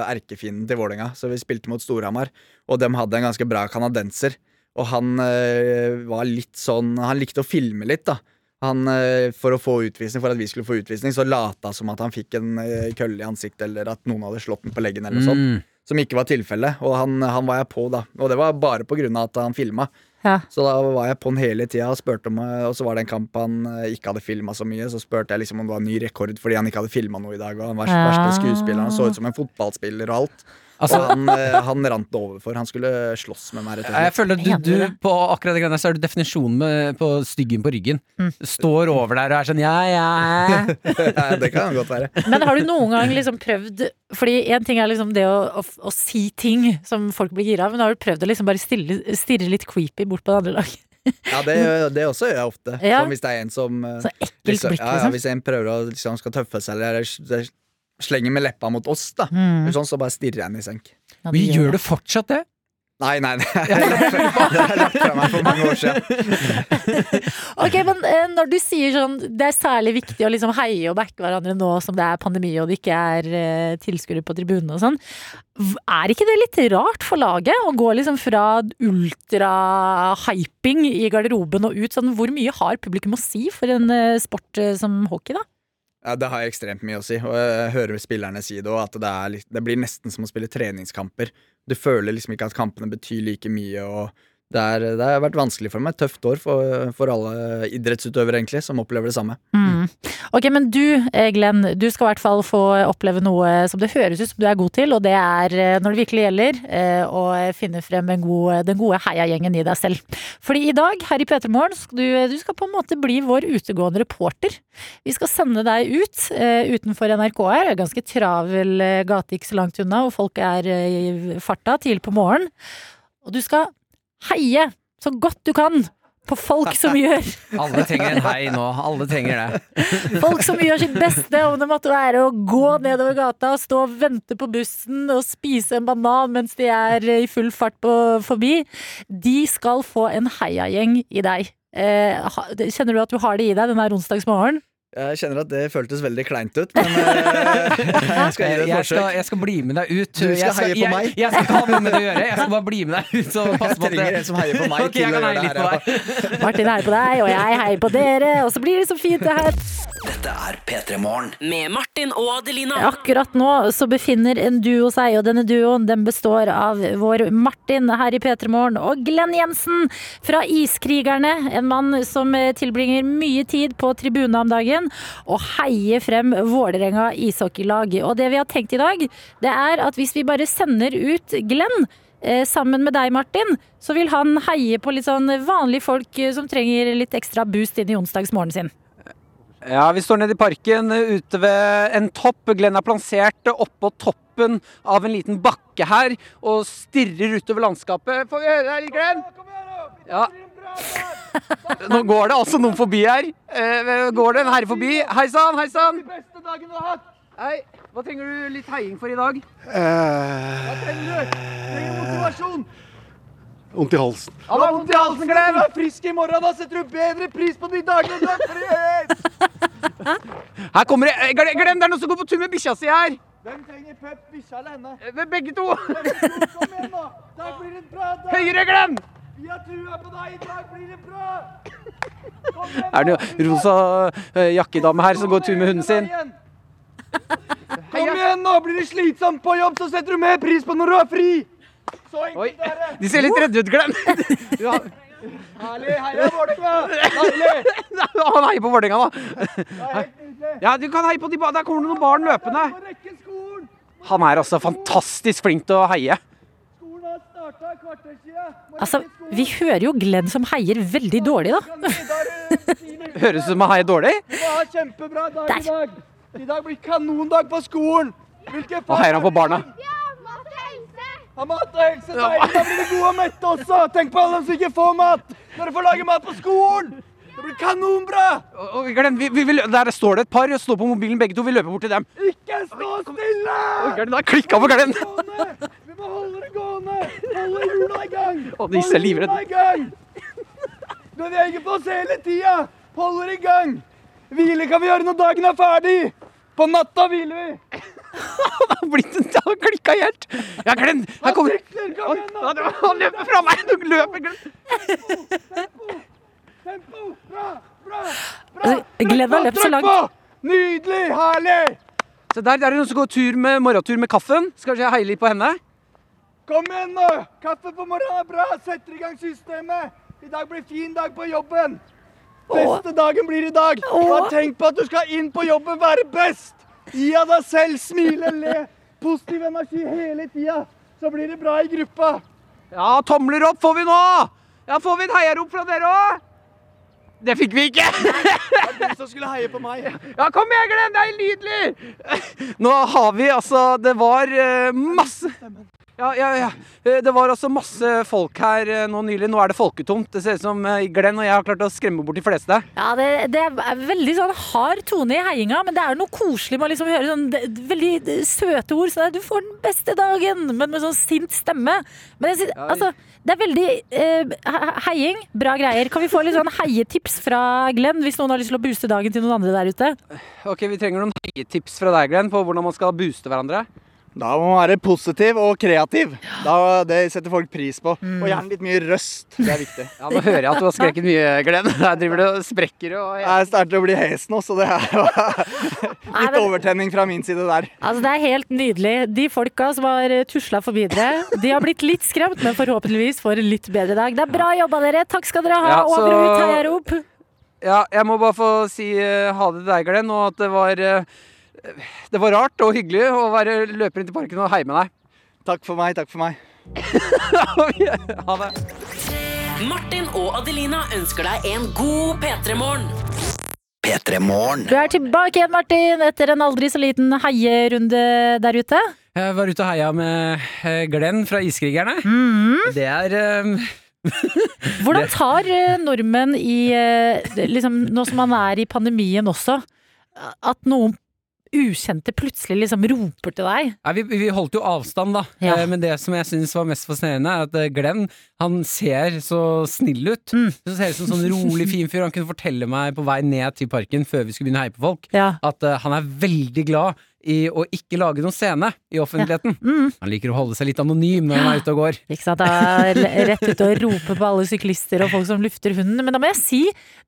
erkefienden til Vålerenga, så vi spilte mot Storhamar, og de hadde en ganske bra kanadenser. Og han eh, var litt sånn Han likte å filme litt, da. Han, eh, for å få utvisning, for at vi skulle få utvisning, så lata som at han fikk en eh, kølle i ansiktet, eller at noen hadde slått den på leggen, eller noe sånt. Mm. Som ikke var tilfellet. Og han, han var jeg på, da. Og det var bare på grunn av at han filma. Ja. Så da var jeg på han hele tida og spurte om Og så var det en kamp han eh, ikke hadde filma så mye. Så spurte jeg liksom om det var en ny rekord fordi han ikke hadde filma noe i dag. Og han var ja. verste skuespiller. Han så ut som en fotballspiller og alt. Altså, og han, eh, han rant det over for. Han skulle slåss med meg, rett og jeg føler at du, du på akkurat det greiene så er du definisjonen med, på styggen på ryggen. Mm. Står over der og er sånn ja, ja. Det kan godt være. Men har du noen gang liksom prøvd Fordi en ting er liksom det å, å, å si ting som folk blir gira av, men har du prøvd å liksom bare stille, stirre litt creepy bort på det andre laget? Ja, det, det også gjør jeg ofte. Ja. Hvis det er en som eh, Så ekkelt liksom, blikk, ja, ja, liksom. Hvis en prøver å liksom, skal tøffe seg eller slenger med leppa mot oss, da. Mm. Sånn, så bare stirrer jeg den i senk. Ja, Vi gjør det fortsatt, det. Nei, nei, det har jeg lagt fra- meg for mange år siden. Ok, men eh, når du sier sånn Det er særlig viktig å liksom heie og backe hverandre nå som det er pandemi og det ikke er eh, tilskuere på tribunen og sånn. Er ikke det litt rart for laget å gå liksom fra ultra-hyping i garderoben og ut sånn Hvor mye har publikum å si for en eh, sport som hockey, da? Ja, Det har ekstremt mye å si, og jeg hører spillerne si det òg, at det, er det blir nesten som å spille treningskamper. Du føler liksom ikke at kampene betyr like mye, og det, er, det har vært vanskelig for meg. Tøft år for, for alle idrettsutøvere, egentlig, som opplever det samme. Mm. Ok, men du eh, Glenn, du skal i hvert fall få oppleve noe som det høres ut som du er god til, og det er eh, når det virkelig gjelder eh, å finne frem god, den gode heiagjengen i deg selv. Fordi i dag her i P3 Morgen du, du skal på en måte bli vår utegående reporter. Vi skal sende deg ut utenfor NRK her, er ganske travel gate ikke så langt unna, og folk er i farta tidlig på morgenen. Og du skal heie så godt du kan på folk som gjør Alle trenger en hei nå. Alle trenger det. Folk som gjør sitt beste, om det måtte være å gå nedover gata, stå og vente på bussen og spise en banan mens de er i full fart på, forbi, de skal få en heiagjeng i deg. Eh, kjenner du at du har det i deg denne onsdagsmorgenen? onsdagsmorgen? Jeg kjenner at det føltes veldig kleint ut, men eh, jeg skal gi det et Jeg skal, jeg skal bli med deg ut. Du skal jeg heie på meg? Jeg, skal ikke ha noe med det å gjøre. Jeg skal bare bli med deg ut. Og passe Jeg trenger en som heier på meg okay, til jeg å kan gjøre heie det litt på deg. Martin heier på deg, og jeg heier på dere, og så blir det så fint det her. Dette er P3 Morgen. Med Martin og Adelina. Akkurat nå så befinner en duo seg, og denne duoen den består av vår Martin her i P3 Morgen og Glenn Jensen fra Iskrigerne. En mann som eh, tilbringer mye tid på tribunen om dagen og heier frem Vålerenga ishockeylag. Og det vi har tenkt i dag, det er at hvis vi bare sender ut Glenn eh, sammen med deg, Martin, så vil han heie på litt sånn vanlige folk eh, som trenger litt ekstra boost inn i onsdagsmorgenen sin. Ja, Vi står nede i parken eh, ute ved en topp. Glenn er plansert oppå toppen av en liten bakke her og stirrer utover landskapet. Får vi høre deg litt, Glenn? Ja. Nå går det altså noen forbi her. Eh, går det en herre forbi? Hei sann, hei sann. Hei. Hva trenger du litt heiing for i dag? Vondt i halsen. Han har vondt i halsen, Glenn. frisk i morgen, da setter du bedre pris på de dagene du er frihet! Her kommer det. Eh, Glenn, det er noen som går på tur med bikkja si her. Hvem trenger pep, bikkja eller henne? Eh, Begge to. Kom igjen, da! Der blir det bra dag! Høyre, Glenn. Vi har trua på deg! I dag blir det bra! Kom igjen, Er det noe rosa eh, jakkedame her som går tur med hunden sin? Kom igjen, nå! Blir det slitsomt på jobb, så setter du mer pris på når du er fri! Så Oi, enkelt er det! de ser litt redde ut, Glenn. Ja, Herlig! Heia Vålerenga! Deilig! Han heier på Vålerenga, da. Det er helt! Ja, du kan heie på de ba Der kommer det noen barn løpende. Han er altså fantastisk flink til å heie. Altså, vi hører jo Glenn som heier veldig dårlig, da. Høres ut som han heier dårlig. Kjempebra dag Der. i dag. I dag blir kanondag på skolen. Hva heier han på barna. Ha mat og helse. Deilig. Da blir vi gode og mette også. Tenk på alle som ikke får mat. Når de får lage mat på skolen. Det blir kanonbra. Og- Glenn, vi, vi, vi, der står det et par og står på mobilen begge to. Vi løper bort til dem. Ikke stå stille! Glenn, da klikka for Glenn. Vi må holde det gående. Holde hjula i gang. Og disse er livredde. Beveger på oss hele tida. Holder i gang. Hvile kan vi gjøre når dagen er ferdig. På natta hviler vi. Han har blitt en Han og klikka helt. Ja, Glenn, her kommer han, var- Han løper fra meg. Du løper Glenn. Tempo! Bra! Bra! bra. Glenn har løpt så langt. Nydelig! Herlig! Så der, der er det noen som går tur med morgentur med kaffen. Skal jeg heie litt på henne? Kom igjen nå! Kaffe på morgenen er bra! Setter i gang systemet. I dag blir fin dag på jobben. Beste dagen blir i dag. Bare tenk på at du skal inn på jobben, være best. Gi av deg selv, smile, le. Positiv energi hele tida. Så blir det bra i gruppa. Ja, tomler opp får vi nå! Ja, Får vi et heiarop fra dere òg? Det fikk vi ikke. Det var Du som skulle heie på meg. Ja, kom igjen, Glenn! Det er nydelig! Nå har vi altså Det var eh, masse Ja, ja, ja. Eh, Det var altså masse folk her eh, nå nylig. Nå er det folketomt. Det ser ut som eh, Glenn og jeg har klart å skremme bort de fleste. Ja, det, det er veldig sånn hard tone i heiinga, men det er noe koselig med å liksom høre sånn veldig søte ord. Sånn at 'du får den beste dagen', men med sånn sint stemme. Men jeg, synes- altså, det er veldig eh, heiing. Bra greier. Kan vi få litt sånn heietips fra Glenn, hvis noen har lyst til å booste dagen til noen andre der ute? Ok, Vi trenger noen heietips fra deg, Glenn, på hvordan man skal booste hverandre. Da må man være positiv og kreativ. Da, det setter folk pris på. Mm. Og gjerne litt mye røst. Det er viktig. Ja, Nå hører jeg at du har skreket mye, Glenn. Her driver du og sprekker og Jeg starter å bli hes nå, så det er jo litt overtenning fra min side der. Altså, det er helt nydelig. De folka som har tusla forbi dere, de har blitt litt skremt, men forhåpentligvis får en litt bedre dag. Det er bra jobba, dere. Takk skal dere ha. Ja, så- Over og ut, heiarop. Ja, jeg må bare få si uh, ha det til deg, Glenn, og at det var eh, Det var rart og hyggelig å være løper inn til parken og heie med deg. Takk for meg, takk for meg. ha det. Martin og Adelina ønsker deg en god P3-morgen. P3 Morgen. Du er tilbake igjen, Martin, etter en aldri så liten heierunde der ute. Jeg var ute og heia med eh, Glenn fra Iskrigerne. Det er um... Hvordan tar eh, nordmenn i eh, liksom, Nå som man er i pandemien også, at noen ukjente plutselig liksom roper til deg? Nei, vi, vi holdt jo avstand, da. Ja. Eh, Men det som jeg syns var mest fascinerende, er at eh, Glenn han ser så snill ut. Mm. Så ser ut som en sånn rolig, fin fyr. Han kunne fortelle meg på vei ned til parken før vi skulle begynne å heie på folk, Ja. at uh, han er veldig glad i å ikke lage noen scene i offentligheten. Mm. Han liker å holde seg litt anonym når han er ute og går. Ikke sant? Da rett ut og rope på alle syklister og folk som lufter hunden. Men da må jeg si,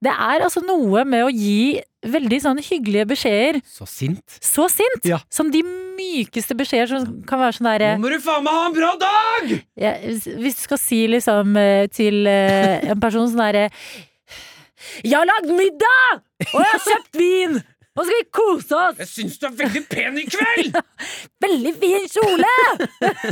det er altså noe med å gi veldig sånn hyggelige beskjeder. Så sint. Så sint! Ja. Som de mykeste beskjeder som kan være sånn derre må du faen meg ha en bra dag! ja, Hvis du skal si liksom eh, til eh, en person sånn derre Jeg har lagd middag! Og jeg har kjøpt vin! Nå skal vi kose oss! Jeg syns du er veldig pen i kveld! Veldig fin kjole!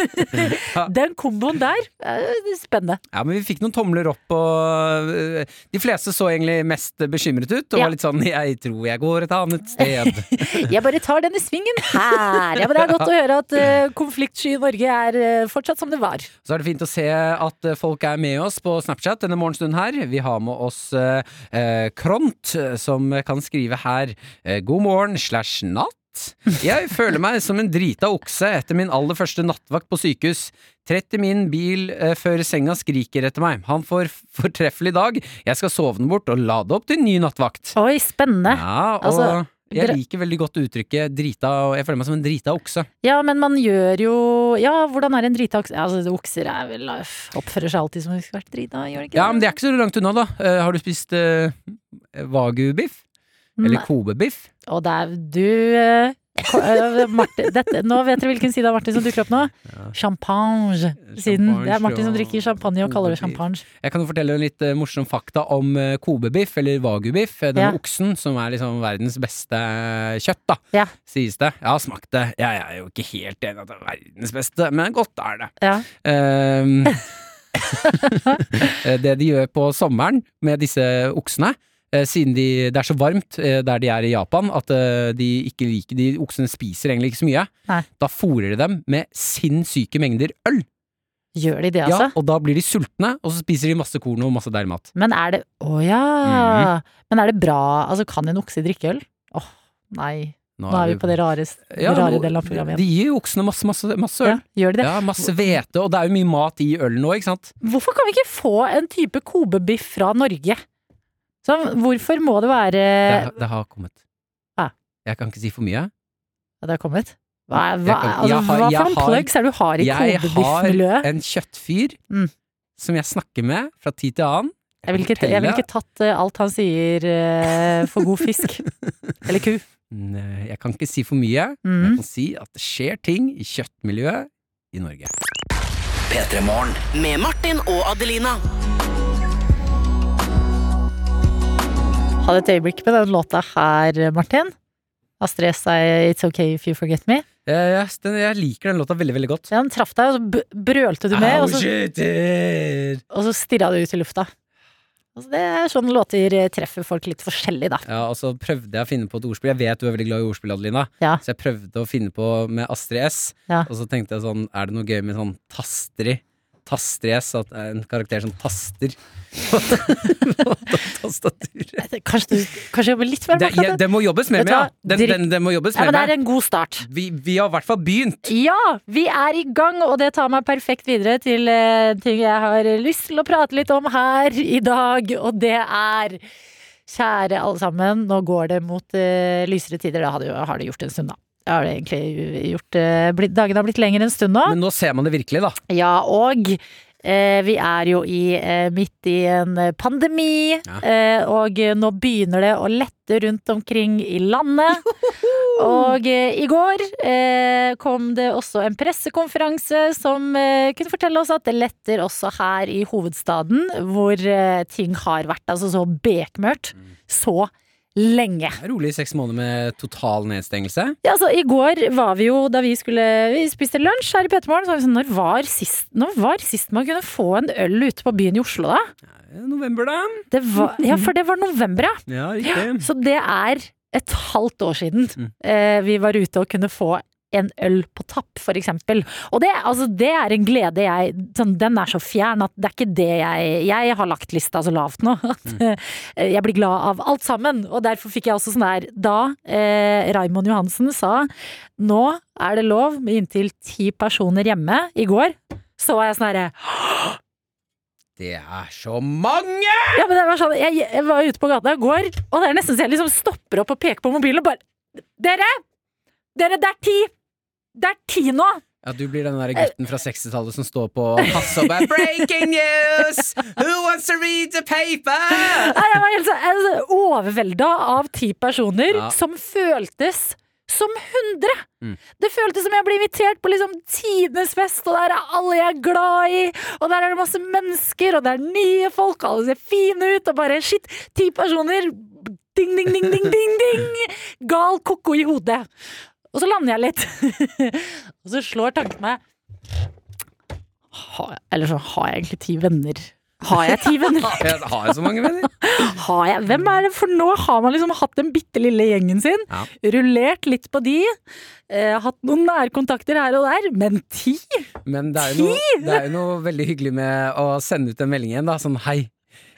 Den komboen der er spennende. Ja, men vi fikk noen tomler opp, og øh, de fleste så egentlig mest bekymret ut. Og Ja. var litt sånn 'jeg tror jeg går et annet sted'. Jeg bare tar denne svingen her. Ja, men det er godt å høre at uh, konfliktsky Norge er eh, fortsatt som det var. Så er det fint å se at folk er med oss på Snapchat denne morgenstunden her. Vi har med oss øh, Kront, som kan skrive her 'God morgen slash natt'. Jeg føler meg som en drita okse etter min aller første nattvakt på sykehus. Trett i min bil eh, før senga skriker etter meg. Han får fortreffelig dag. Jeg skal sove den bort og lade opp til ny nattvakt. Oi, spennende. Ja, og Altså, jeg liker veldig godt uttrykket drita, og jeg føler meg som en drita okse. Ja, men man gjør jo Ja, hvordan er en drita okse? Altså, okser er vel Oppfører seg alltid som om de skulle vært drita, gjør de ikke Ja, men det er ikke så langt unna, da. Uh, har du spist uh, wagyu-biff? Eller kobebiff. Og det er du eh, eh, Martin, dette, Nå vet dere hvilken side av Martin som dukker opp nå? Champagne. Siden det er Martin som drikker champagne og kaller det champagne. Jeg kan jo fortelle en litt uh, morsom fakta om uh, Kobe-biff, eller wagubiff. Den Ja. oksen, som er liksom verdens beste kjøtt, da, Ja. sies det. Jeg har smakt det. Jeg er jo ikke helt enig at det er verdens beste, men godt er det. Ja. Eh, det de gjør på sommeren med disse oksene, siden de, det er så varmt eh, der de er i Japan, at eh, de ikke liker De oksene spiser egentlig ikke så mye. Nei. Da fôrer de dem med sinnssyke mengder øl. Gjør de det, altså? Ja, og da blir de sultne, og så spiser de masse korn og masse deilig mat. Men er det Å ja! Mm. Men er det bra Altså, kan en okse drikke øl? Åh, nei. Nå er vi på det rare, Ja, rare delen av programmet De gir jo oksene masse, masse, masse øl. Ja, gjør de det? Ja, masse hvete, og det er jo mye mat i øl nå, ikke sant? Hvorfor kan vi ikke få en type Kobe-biff fra Norge? Så hvorfor må det være Det, det har kommet. Ja. Jeg kan ikke si for mye. Ja, det har kommet? Hva, hva, altså, jeg har- hva for noen har- plugs er det du har i Jeg har en kjøttfyr Mm. som jeg snakker med fra tid til annen. Jeg ville ikke, jeg vil ikke tatt eh, alt han sier eh, for god fisk. Eller ku. Nei, Jeg kan ikke si for mye. Jeg Mm. kan si at det skjer ting i kjøttmiljøet i Norge. P3 Morgen. Med Martin og Adelina. Hadde et øyeblikk med den låta her, Martin. Astrid S. It's Okay If You Forget Me. Jeg, jeg, den, jeg liker den låta veldig, veldig godt. Ja, Den traff deg, og så brølte du med, og så, og så stirra du ut i lufta. Altså, det er sånn låter eh, treffer folk litt forskjellig, da. Ja, og så prøvde jeg å finne på et ordspill. Jeg vet du er veldig glad i ordspill, Adelina. Ja. Så jeg prøvde å finne på med Astrid S. Ja. Og så tenkte jeg sånn, er det noe gøy med sånn Tastrid? Tastrid S, at det en karakter som taster på tastaturet. Kanskje kanskje jobber litt mer Det, ja, det må jobbes mer med, ja. Den, den, den må jobbes Ja, mer men det er en god start. Vi, vi har i hvert fall begynt. Ja, vi er i gang, og det tar meg perfekt videre til uh, ting jeg har lyst til å prate litt om her i dag, og det er Kjære alle sammen, nå går det mot uh, lysere tider. Det har det, har det gjort en stund, da. Har det egentlig gjort. eh, blitt, dagene har blitt lengre en stund nå. Men nå ser man det virkelig, da. Ja, og eh, vi er jo i, eh, midt i en pandemi, Ja. eh, og nå begynner det å lette rundt omkring i landet. Og i går kom det også en pressekonferanse som kunne fortelle oss at det letter også her i hovedstaden, hvor ting har vært altså så bekmørkt så lenge. Er rolig seks måneder med total nedstengelse. Ja, altså, I går var vi jo, da vi skulle Vi spiste lunsj her i Petermorgen, så var vi sånn Når var sist Når var sist man kunne få en øl ute på byen i Oslo, da? November, da. Det var, ja, for det var november, ja. Ja, riktig. Så det er et halvt år siden Mm. eh, vi var ute og kunne få en øl på tapp, for eksempel. Og det, altså, det er en glede jeg sånn, Den er så fjern at det er ikke det jeg Jeg har lagt lista så lavt nå at mm. jeg blir glad av alt sammen. Og derfor fikk jeg også sånn der Da eh, Raimond Johansen sa nå er det lov med inntil ti personer hjemme i går, så var jeg sånn herre Det er så mange! Ja, men det var sånn, jeg, jeg var ute på gata i går, og det er nesten så jeg liksom stopper opp og peker på mobilen og bare Dere! Dere, det er ti! Det er ti nå! Ja, Du blir den der gutten fra 60-tallet som står på kassa og bare 'Breaking news! Who wants to read the paper?' Nei, Jeg var helt så- overvelda av ti personer Ja. som føltes som hundre! Mm. Det føltes som jeg ble invitert på liksom tidenes fest, og der er alle jeg er glad i, og der er det masse mennesker, og det er nye folk, alle ser fine ut, og bare shit, ti personer! Ding, ding, ding, ding, ding, ding! Gal ko-ko i hodet. Og så lander jeg litt. og så slår tanken meg har Eller så har jeg egentlig ti venner. Har jeg ti venner? har Jeg så mange venner. Har jeg? Hvem er det? For nå har man liksom hatt den bitte lille gjengen sin. Ja. Rullert litt på de. Eh, hatt noen nærkontakter her og der. Men ti? Men det er, jo noe, det er jo noe veldig hyggelig med å sende ut en melding igjen, da. Sånn hei.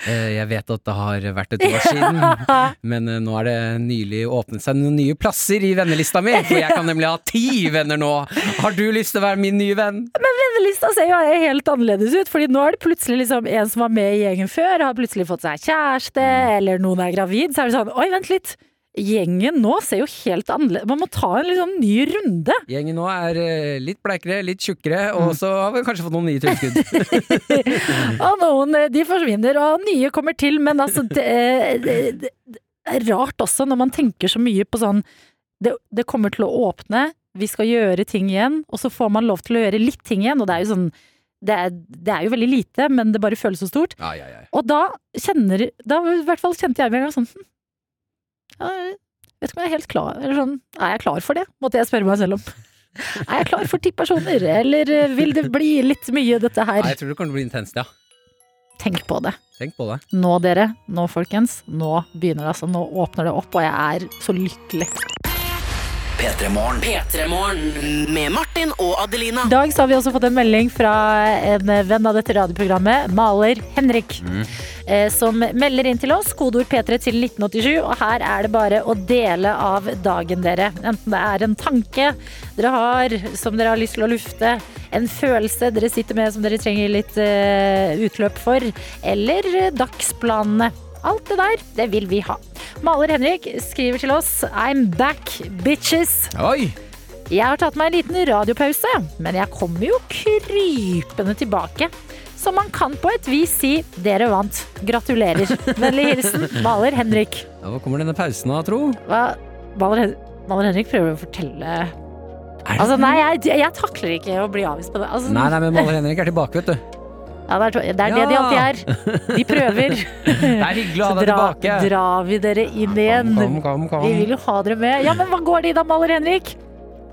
Eh, Jeg vet at det har vært et år siden, men eh, nå er det nylig åpnet seg noen nye plasser i vennelista mi. For jeg kan nemlig ha ti venner nå. Har du lyst til å være min nye venn? Men Vennelista ser jo helt annerledes ut. Fordi nå er det plutselig liksom en som var med i gjengen før, har plutselig fått seg kjæreste, eller noen er gravid. Så er det sånn oi, vent litt. Gjengen nå ser jo helt annerledes Man må ta en sånn ny runde. Gjengen nå er eh, litt bleikere, litt tjukkere, og så har vi kanskje fått noen nye tilskudd. Og noen eh, de forsvinner, og nye kommer til. Men altså, det, det, det er rart også når man tenker så mye på sånn det, det kommer til å åpne, vi skal gjøre ting igjen, og så får man lov til å gjøre litt ting igjen. Og det er jo sånn det er, det er jo veldig lite, men det bare føles så stort. Ja, ja, ja. Og da kjenner Da i hvert fall kjente jeg meg en gang sånn hm, jeg Vet ikke om jeg er helt klar Eller sånn, er jeg klar for det? Måtte jeg spørre meg selv om. Er jeg klar for ti personer, eller eh, vil det bli litt mye, dette her? her? jeg tror det å bli intenst, ja. Tenk på det. Tenk på det. Nå, dere. Nå, folkens. Nå begynner det, altså. Nå åpner det opp, og jeg er så lykkelig. P3 Morgen. P3morgen med Martin og Adelina. I dag så har vi også fått en melding fra en venn av dette radioprogrammet, maler Henrik. Mm. Som melder inn til oss, kodeord P3 til 1987. Og her er det bare å dele av dagen, dere. Enten det er en tanke dere har som dere har lyst til å lufte, en følelse dere sitter med som dere trenger litt eh, utløp for, eller eh, dagsplanene. Alt det der, det vil vi ha. Maler Henrik skriver til oss I'm back, bitches. Oi! Jeg har tatt meg en liten radiopause, men jeg kommer jo krypende tilbake. Så man kan på et vis si 'dere vant'. Gratulerer. Vennlig hilsen Maler Henrik. Ja, Hva kommer denne pausen av, tro? Hva? Maler, Maler Henrik prøver å fortelle Altså, nei, jeg, jeg takler ikke å bli avvist på det. Altså, Nei, nei, men Maler Henrik er tilbake, vet du. Ja, det, er, det er det de alltid er. De prøver. Det er hyggelig å ha deg tilbake. drar vi dere inn igjen. Kom, kom, kom. Vi vil jo ha dere med. Ja, men hva går det i da, Maler Henrik?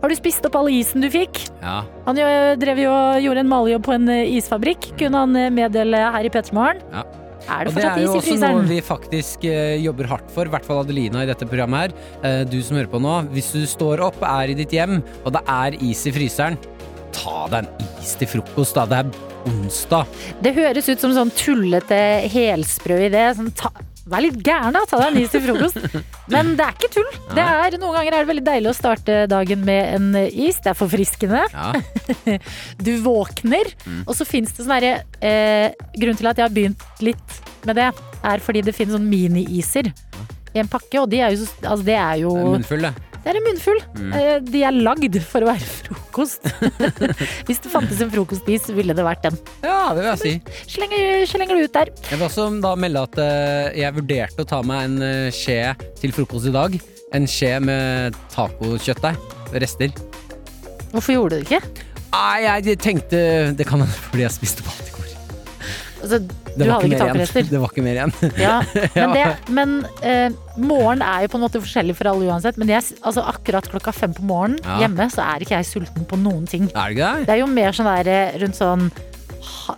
Har du spist opp all isen du fikk? Ja. Han jo- drev jo gjorde en malejobb på en eh, isfabrikk, kunne han eh, meddele her i Petermorgen. Ja. Er det Og det er jo også noe vi faktisk uh, jobber hardt for, i hvert fall Adelina i dette programmet her. Uh, du som hører på nå, hvis du står opp, er i ditt hjem, og det er is i fryseren, ta deg en is til frokost, da. Det er onsdag. Det høres ut som sånn tullete helsprø idé. Sånn, ta, vær litt gæren, da. Ta deg en is til frokost. Men det er ikke tull. Det er, noen ganger er det veldig deilig å starte dagen med en is. Det er forfriskende. Ja. Du våkner, og så fins det sånn herre eh, Grunnen til at jeg har begynt litt med det, er fordi det finnes sånn mini-iser i en pakke, og de er jo, så- altså det er jo Det Munnfull, det. Det er en munnfull. Mm. De er lagd for å være frokost. Hvis det fantes en frokostis, ville det vært den. Ja, det vil jeg si. Slenger, slenger du ut der. Jeg vil også da melde at eh, jeg vurderte å ta meg en eh, skje til frokost i dag. En skje med tacokjøttdeig. Rester. Hvorfor gjorde du det ikke? Nei, jeg tenkte Det kan hende fordi jeg spiste på alt. Altså, du hadde ikke takrester. Det var ikke mer igjen. Ja, men det, men uh, morgen er jo på en måte forskjellig for alle uansett. Men jeg, altså, akkurat klokka fem på morgenen Ja. hjemme, så er ikke jeg sulten på noen ting. Er det det? Er jo mer sånn der eh, rundt sånn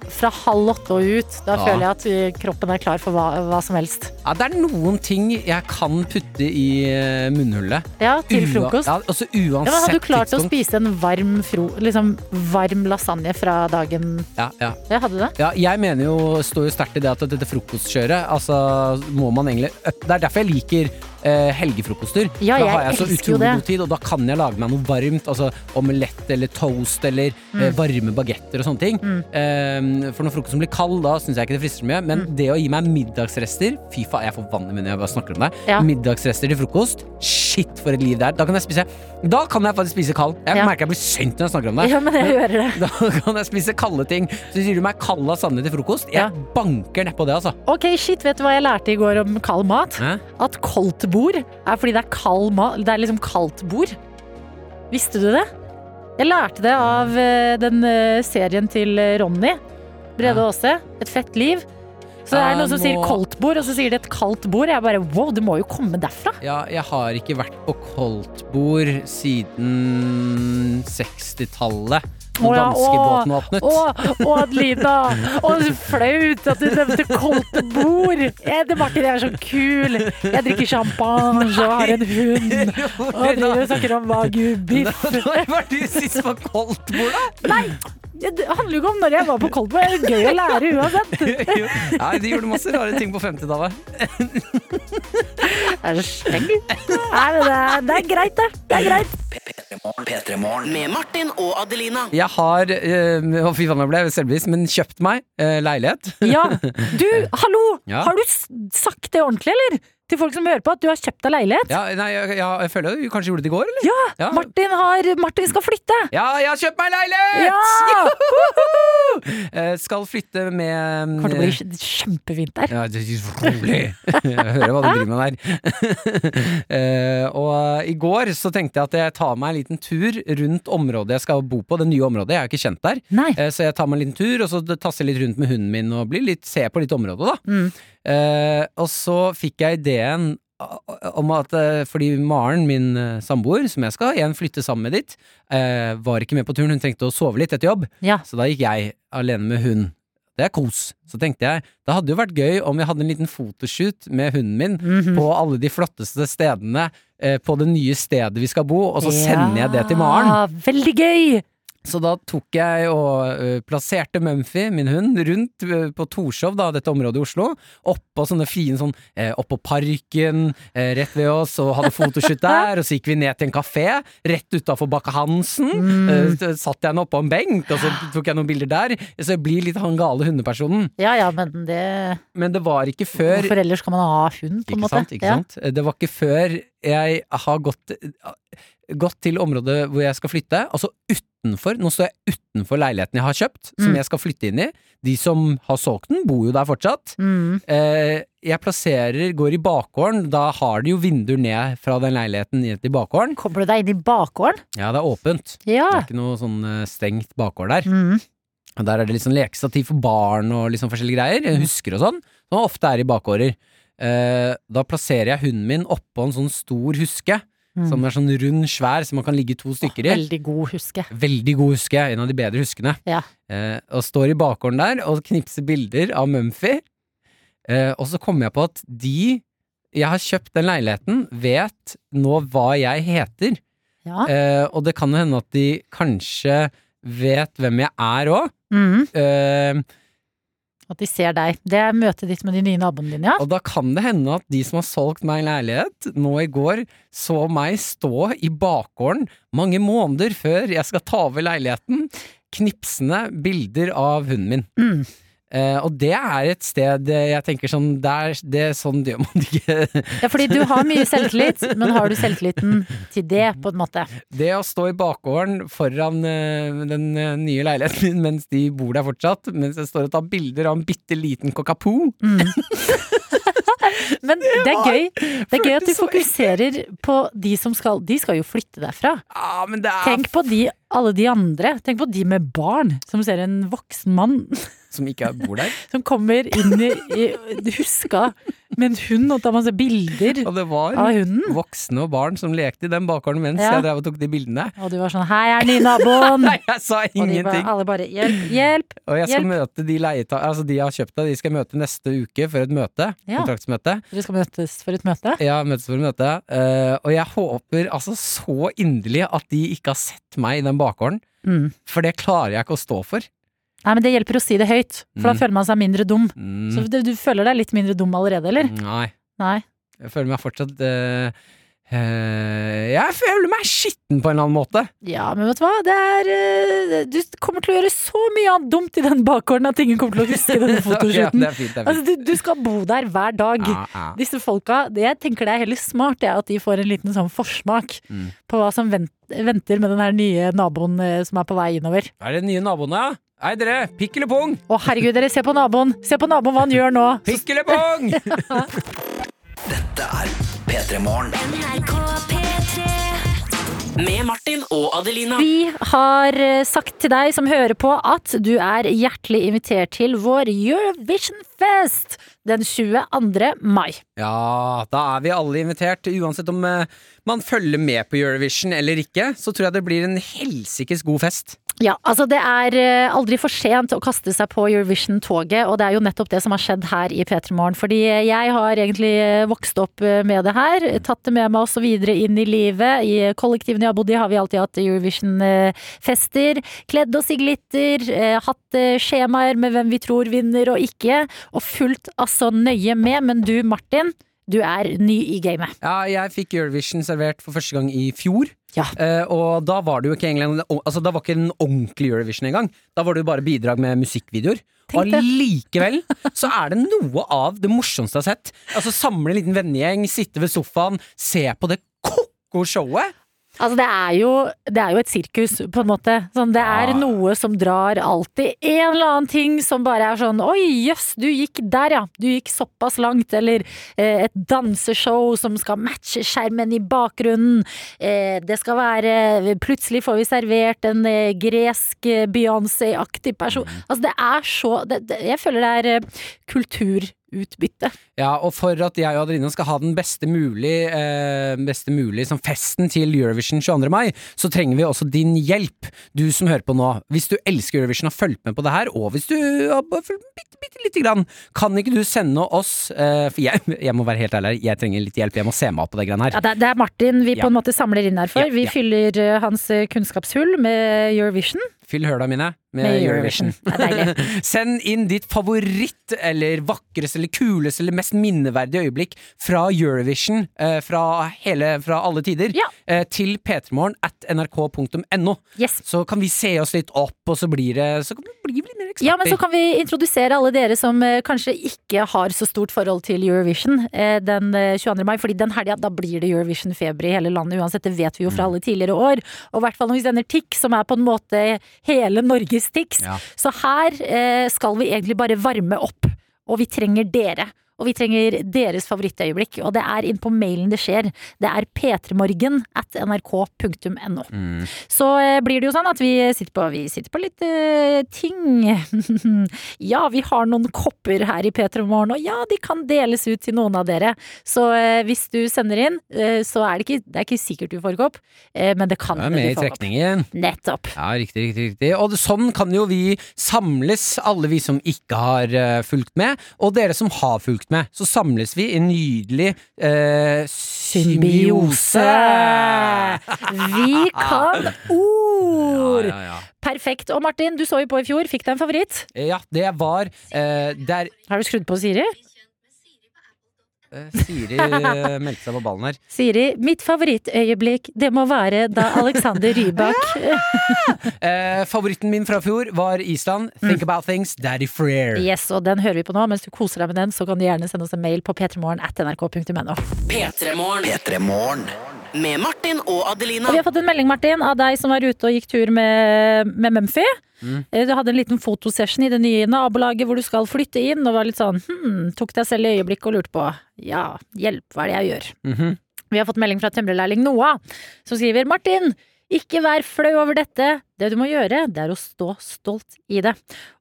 fra halv åtte og ut. Da Ja. føler jeg at eh, kroppen er klar for hva, hva som helst. Ja, det er noen ting jeg kan putte i eh, munnhullet. Ja, til Ua- frokost. Ja, altså uansett Ja, hadde du klart å spise en varm, fro, liksom, varm lasagne fra dagen Ja, ja. Ja, hadde du det? Ja, jeg mener jo, står jo sterkt i det at dette frokostkjøret, altså må man egentlig Det er derfor jeg liker eh, helgefrokoster. Ja, da har jeg så utrolig god tid, og da kan jeg lage meg noe varmt. Altså omelett eller toast eller Mm. eh, varme bagetter og sånne ting. Eh, for når frokosten blir kald, da syns jeg ikke det frister så mye. Men Mm. det å gi meg middagsrester Fy faen, jeg får vann i munnen jeg bare snakker om det. Ja. Middagsrester til frokost. Shit, for et liv det er. Da kan jeg spise Da kan jeg faktisk spise kald. Jeg Ja. merker jeg blir sint når jeg snakker om det. Ja, men jeg hører det. Da kan jeg spise kalde ting. Så sier du meg kald lasagne til frokost. Jeg Ja. banker nedpå det, altså. Ok, shit, vet du hva jeg lærte i går om kald mat? Hæ? At koldt bord er fordi det er kald mat. Det er liksom kaldt bord. Visste du det? Jeg lærte det av eh, den eh, serien til eh, Ronny Brede. Aase. Et fett liv. Så det er noen som sier må- koldt bord, og så sier de et kaldt bord. Jeg bare wow, det må jo komme derfra. Ja, jeg har ikke vært på koldtbord siden 60-tallet. Når ja, danskebåten åpnet. Å, å Adelina! Å, så flaut at du nevnte koldt bord! Jeg, det Martin, jeg er så kul! Jeg drikker champagne og har en hund. Og driver og snakker om wagyu-biff. Når var du sist på koldtbord, da? Nei! Det handler jo ikke om når jeg var på koldtbord. Det er gøy å lære uansett. Nei, de gjorde masse rare ting på 50-tallet. Er du streng? Nei, men det er, det er greit, det. Det er greit. P3morgen. Med Martin og Adelina. Jeg har øh, fy faen, jeg ble selvbevisst, men kjøpt meg øh, leilighet. Ja. Du, hallo! Ja. Har du sagt det ordentlig, eller? Til folk som hører på, at du har kjøpt deg leilighet? Ja, nei, jeg, jeg, jeg føler du kanskje gjorde det i går, eller? Ja! Ja. Martin, har, Martin skal flytte! Ja, jeg har kjøpt meg leilighet! Ja! Eh, skal flytte med Kommer til å bli kj- kjempefint der. Ja, det er rolig. Jeg hører hva du driver med der. Eh, og i går så tenkte jeg at jeg tar meg en liten tur rundt området jeg skal bo på. Det nye området. Jeg er ikke kjent der. Nei. Eh, så jeg tar meg en liten tur, og så tasser jeg litt rundt med hunden min og blir litt, ser på litt område, da. Mm. Eh, og så fikk jeg ideen om at eh, fordi Maren, min eh, samboer, som jeg skal igjen flytte sammen med dit, eh, var ikke med på turen. Hun trengte å sove litt etter jobb. Ja. Så da gikk jeg alene med hun. Det er kos. Så tenkte jeg, det hadde jo vært gøy om jeg hadde en liten fotoshoot med hunden min Mhm. på alle de flotteste stedene på det nye stedet vi skal bo, og så sender jeg det til Maren. Veldig gøy! Så da tok jeg og plasserte Mumphy, min hund, rundt på Torshov, da, dette området i Oslo. Oppå sånne fine sånn eh, Oppå parken eh, rett ved oss, og hadde fotoshoot der. Og så gikk vi ned til en kafé rett utafor Bakke Hansen. Mm. Eh, så satt jeg henne oppå en benk, og så tok jeg noen bilder der. Så jeg blir litt han gale hundepersonen. Ja ja, men det Men det var ikke før Hvorfor ellers kan man ha hund, på en ikke måte? sant, ikke sant? Det var ikke før jeg har gått, gått til området hvor jeg skal flytte, altså utenfor, nå står jeg utenfor leiligheten jeg har kjøpt, som Mm. jeg skal flytte inn i. De som har solgt den, bor jo der fortsatt. Mm. Eh, jeg plasserer, går i bakgården, da har de jo vinduer ned fra den leiligheten ned til bakgården. Kommer du deg inn i bakgården? Ja, det er åpent. Ja. Det er ikke noe sånn eh, stengt bakgård der. Mm. Der er det sånn lekestativ for barn og sånn forskjellige greier. Jeg Husker og sånn. Som ofte er i bakgårder. Eh, da plasserer jeg hunden min oppå en sånn stor huske. Mm. Som er sånn rund, svær, som man kan ligge to stykker i. Veldig god huske. Veldig god huske. En av de bedre huskene. Ja. Eh, og står i bakgården der og knipser bilder av Mumphy. Eh, og så kommer jeg på at de jeg har kjøpt den leiligheten, vet nå hva jeg heter. Ja. Eh, og det kan jo hende at de kanskje vet hvem jeg er òg. Mm. Eh, At de ser deg. Det er møtet ditt med de nye naboene dine, ja. og da kan det hende at de som har solgt meg en leilighet, nå i går så meg stå i bakgården mange måneder før jeg skal ta over leiligheten, knipsende bilder av hunden min. Mm. Eh, og det er et sted eh, jeg tenker sånn Det er, det er sånn gjør man ikke Ja, fordi du har mye selvtillit, men har du selvtilliten til det, på en måte? Det å stå i bakgården foran uh, den uh, nye leiligheten min mens de bor der fortsatt, mens jeg står og tar bilder av en bitte liten cockapoo Mm. Men det er gøy. Det er gøy at du fokuserer på de som skal De skal jo flytte derfra. Ja, men det er Tenk på de, alle de andre. Tenk på de med barn som ser en voksen mann Som ikke bor der. som kommer inn i, i huska med en hund og tar masse bilder Og det var hunden. voksne og barn som lekte i den bakgården mens Ja. jeg drev og tok de bildene. Og du var sånn 'hei, er ny naboen'? Nei, jeg sa Og de bare, alle bare 'hjelp, hjelp'. Og jeg skal hjelp. møte de leieta... Altså, de jeg har kjøpt av, de skal møte neste uke for et møte. Ja. Kontraktsmøte. Dere skal møtes for et møte? Ja, møtes for et møte. Uh, og jeg håper altså så inderlig at de ikke har sett meg i den bakgården. Mm. For det klarer jeg ikke å stå for. Nei, men det hjelper å si det høyt, for da Mm. føler man seg mindre dum. Mm. Så du, du føler deg litt mindre dum allerede, eller? Nei. Nei. Jeg føler meg fortsatt uh, uh, Jeg føler meg skitten på en eller annen måte. Ja, men vet du hva? Det er uh, Du kommer til å gjøre så mye annet dumt i den bakgården at ingen kommer til å huske denne fotoshooten. er fint. Altså, du, du skal bo der hver dag. Ja, ja. Disse folka, det jeg tenker det er heller smart, det at de får en liten sånn forsmak Mm. på hva som venter med den her nye naboen som er på vei innover. Er det nye naboene, ja? Hei, dere! Pikk eller pung? Å herregud, dere, se på naboen! Se på naboen hva han gjør nå! Pikk eller pung! Dette er P3 Morgen. Med Martin og Adelina. Vi har eh, sagt til deg som hører på at du er hjertelig invitert til vår Eurovision Fest den 22. mai. Ja, da er vi alle invitert. Uansett om eh, man følger med på Eurovision eller ikke, så tror jeg det blir en helsikes god fest. Ja, altså det er eh, aldri for sent å kaste seg på Eurovision-toget, og det er jo nettopp det som har skjedd her i P3 Morgen. Fordi jeg har egentlig eh, vokst opp eh, med det her, tatt det med meg også videre inn i livet. I kollektivene jeg har bodd i har vi alltid hatt Eurovision-fester. Kledd oss i glitter, eh, hatt eh, skjemaer med hvem vi tror vinner og ikke, og fulgt altså nøye med. Men du Martin, du er ny i gamet. Ja, jeg fikk Eurovision servert for første gang i fjor. Ja. Uh, og da var det jo ikke egentlig Altså da var ikke en ordentlig Eurovision engang. Da var det jo bare bidrag med musikkvideoer. Og likevel så er det noe av det morsomste jeg har sett. Altså Samle en liten vennegjeng, sitte ved sofaen, se på det ko-ko showet. Altså det er, jo, det er jo et sirkus, på en måte. Sånn, det er Ja. noe som drar alltid en eller annen ting som bare er sånn Oi, jøss, du gikk der, ja. Du gikk såpass langt. Eller eh, et danseshow som skal matche skjermen i bakgrunnen. Eh, det skal være Plutselig får vi servert en eh, gresk eh, Beyoncé-aktig person. Altså det er så det, det, Jeg føler det er eh, kulturutbytte. Ja, og for at jeg og Adelina skal ha den beste mulig, eh, beste mulig som festen til Eurovision 22. mai, så trenger vi også din hjelp, du som hører på nå. Hvis du elsker Eurovision og har fulgt med på det her, og hvis du har fulgt bitte, bitte lite grann, kan ikke du sende oss eh, For jeg, jeg må være helt ærlig, jeg trenger litt hjelp, jeg må se meg opp på det greiene her. Ja, det, det er Martin vi Ja. på en måte samler inn her for. Ja, Vi fyller eh, hans eh, kunnskapshull med Eurovision. Fyll høla mine med, Med Eurovision. Eurovision. Send inn ditt favoritt, eller vakreste, eller kuleste, eller mest minneverdige øyeblikk fra Eurovision, eh, fra, hele, fra alle tider, Ja. eh, til p3morgen at nrk.no. Yes. Så kan vi se oss litt opp, og så blir det Så kan vi bli litt mer eksperter. Ja, men så kan vi introdusere alle dere som eh, kanskje ikke har så stort forhold til Eurovision eh, den eh, 22. mai, fordi den helga da blir det Eurovision-feber i hele landet uansett, det vet vi jo Mm. fra alle tidligere år. Og i hvert fall når vi sender TIX, som er på en måte hele Norges TIX. Ja. Så her eh, skal vi egentlig bare varme opp, og vi trenger dere. Og vi trenger deres favorittøyeblikk. Og det er inn på mailen det skjer. Det er p3morgen at nrk.no. Mm. Så eh, blir det jo sånn at vi sitter på, vi sitter på litt uh, ting. ja, vi har noen kopper her i P3 Morgen, og ja, de kan deles ut til noen av dere. Så uh, hvis du sender inn, uh, så er det ikke, det er ikke sikkert du får kopp, men det kan hende du får kopp. Nettopp. Ja, riktig, riktig, riktig. Og sånn kan jo vi samles, alle vi som ikke har fulgt med, og dere som har fulgt med. Så samles vi i nydelig eh, symbiose. Vi kan ord! Ja, ja, ja. Perfekt. Og Martin, du så jo på i fjor. Fikk deg en favoritt? Ja, det var eh, der Har du skrudd på Siri? Eh, Siri eh, meldte seg på ballen her. Siri, mitt favorittøyeblikk, det må være da Alexander Rybak Eh, favoritten min fra fjor var Island. Think about things, Daddy Freer. Yes, og den hører vi på nå. Mens du koser deg med den, så kan du gjerne sende oss en mail på p3morgen at nrk.no. P3morgen P3 Morgen. med Martin og Adelina. Og vi har fått en melding, Martin, av deg som var ute og gikk tur med, med Mumphy. Mm. Eh, Du hadde en liten fotosession i det nye nabolaget hvor du skal flytte inn, og var litt sånn hm, tok deg selv i øyeblikket og lurte på ja, hjelp, hva er det jeg gjør? Mhm. Vi har fått melding fra tømrerlærling Noah, som skriver Martin, ikke vær flau over dette. Det du må gjøre, det er å stå stolt i det.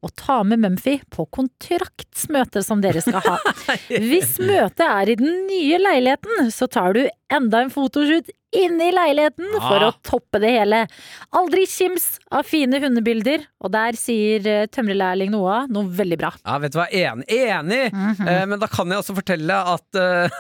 Og ta med Mumphy på kontraktsmøte som dere skal ha. Hvis møtet er i den nye leiligheten, så tar du enda en fotoshoot inne i leiligheten for Ah. å toppe det hele. Aldri kims av fine hundebilder, og der sier eh, tømrerlærling Noah noe veldig bra. Ja, vet du hva, enig! enig. Mhm. eh, men da kan jeg også fortelle at eh,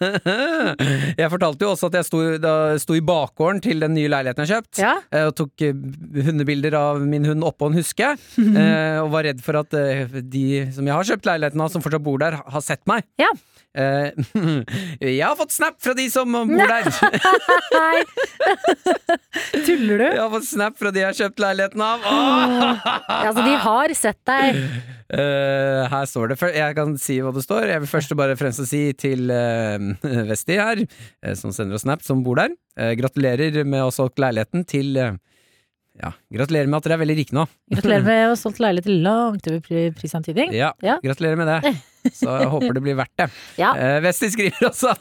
Jeg fortalte jo også at jeg sto, da, sto i bakgården til den nye leiligheten jeg har kjøpt. Ja, eh, Og tok hundebilder av min hund oppå en huske. eh, Og var redd for at eh, de som jeg har kjøpt leiligheten av, som fortsatt bor der, har sett meg. Ja. Eh, jeg har fått snap fra de som bor der! Nei! Tuller du? Jeg har fått snap fra de jeg har kjøpt leiligheten av! Åh! Altså, de har sett deg. Eh, her står det Jeg kan si hva det står. Jeg vil først bare fremst si til uh, Vesti her, eh, som sender oss snap, som bor der. eh, gratulerer med å ha solgt leiligheten til eh, Ja, gratulerer med at dere er veldig rike nå. Gratulerer med å ha solgt leilighet langt over prisantydning. Ja, Ja. gratulerer med det. Så jeg håper det blir verdt det. Ja. Eh, Vesti skriver også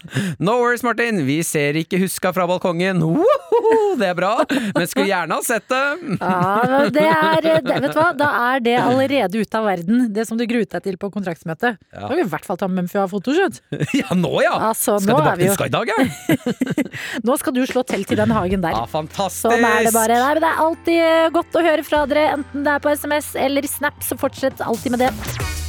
No worries, Martin. Vi ser ikke huska fra balkongen. Woho! Det er bra. Men skulle gjerne ha sett det. Ja, det er, det, vet du hva? Da er det allerede ute av verden, det som du gruet deg til på kontraktsmøtet. Ja. Da kan vi i hvert fall ta Mumphy av fotoshoot. Ja, nå ja! Altså, Skal nå, tilbake til til i dag, jeg. nå skal du slå telt i den hagen der. Ja, fantastisk. Sånn er det bare. Nei, men det er alltid eh, godt å høre fra dere, enten det er på SMS eller Snap, så fortsett alltid med det.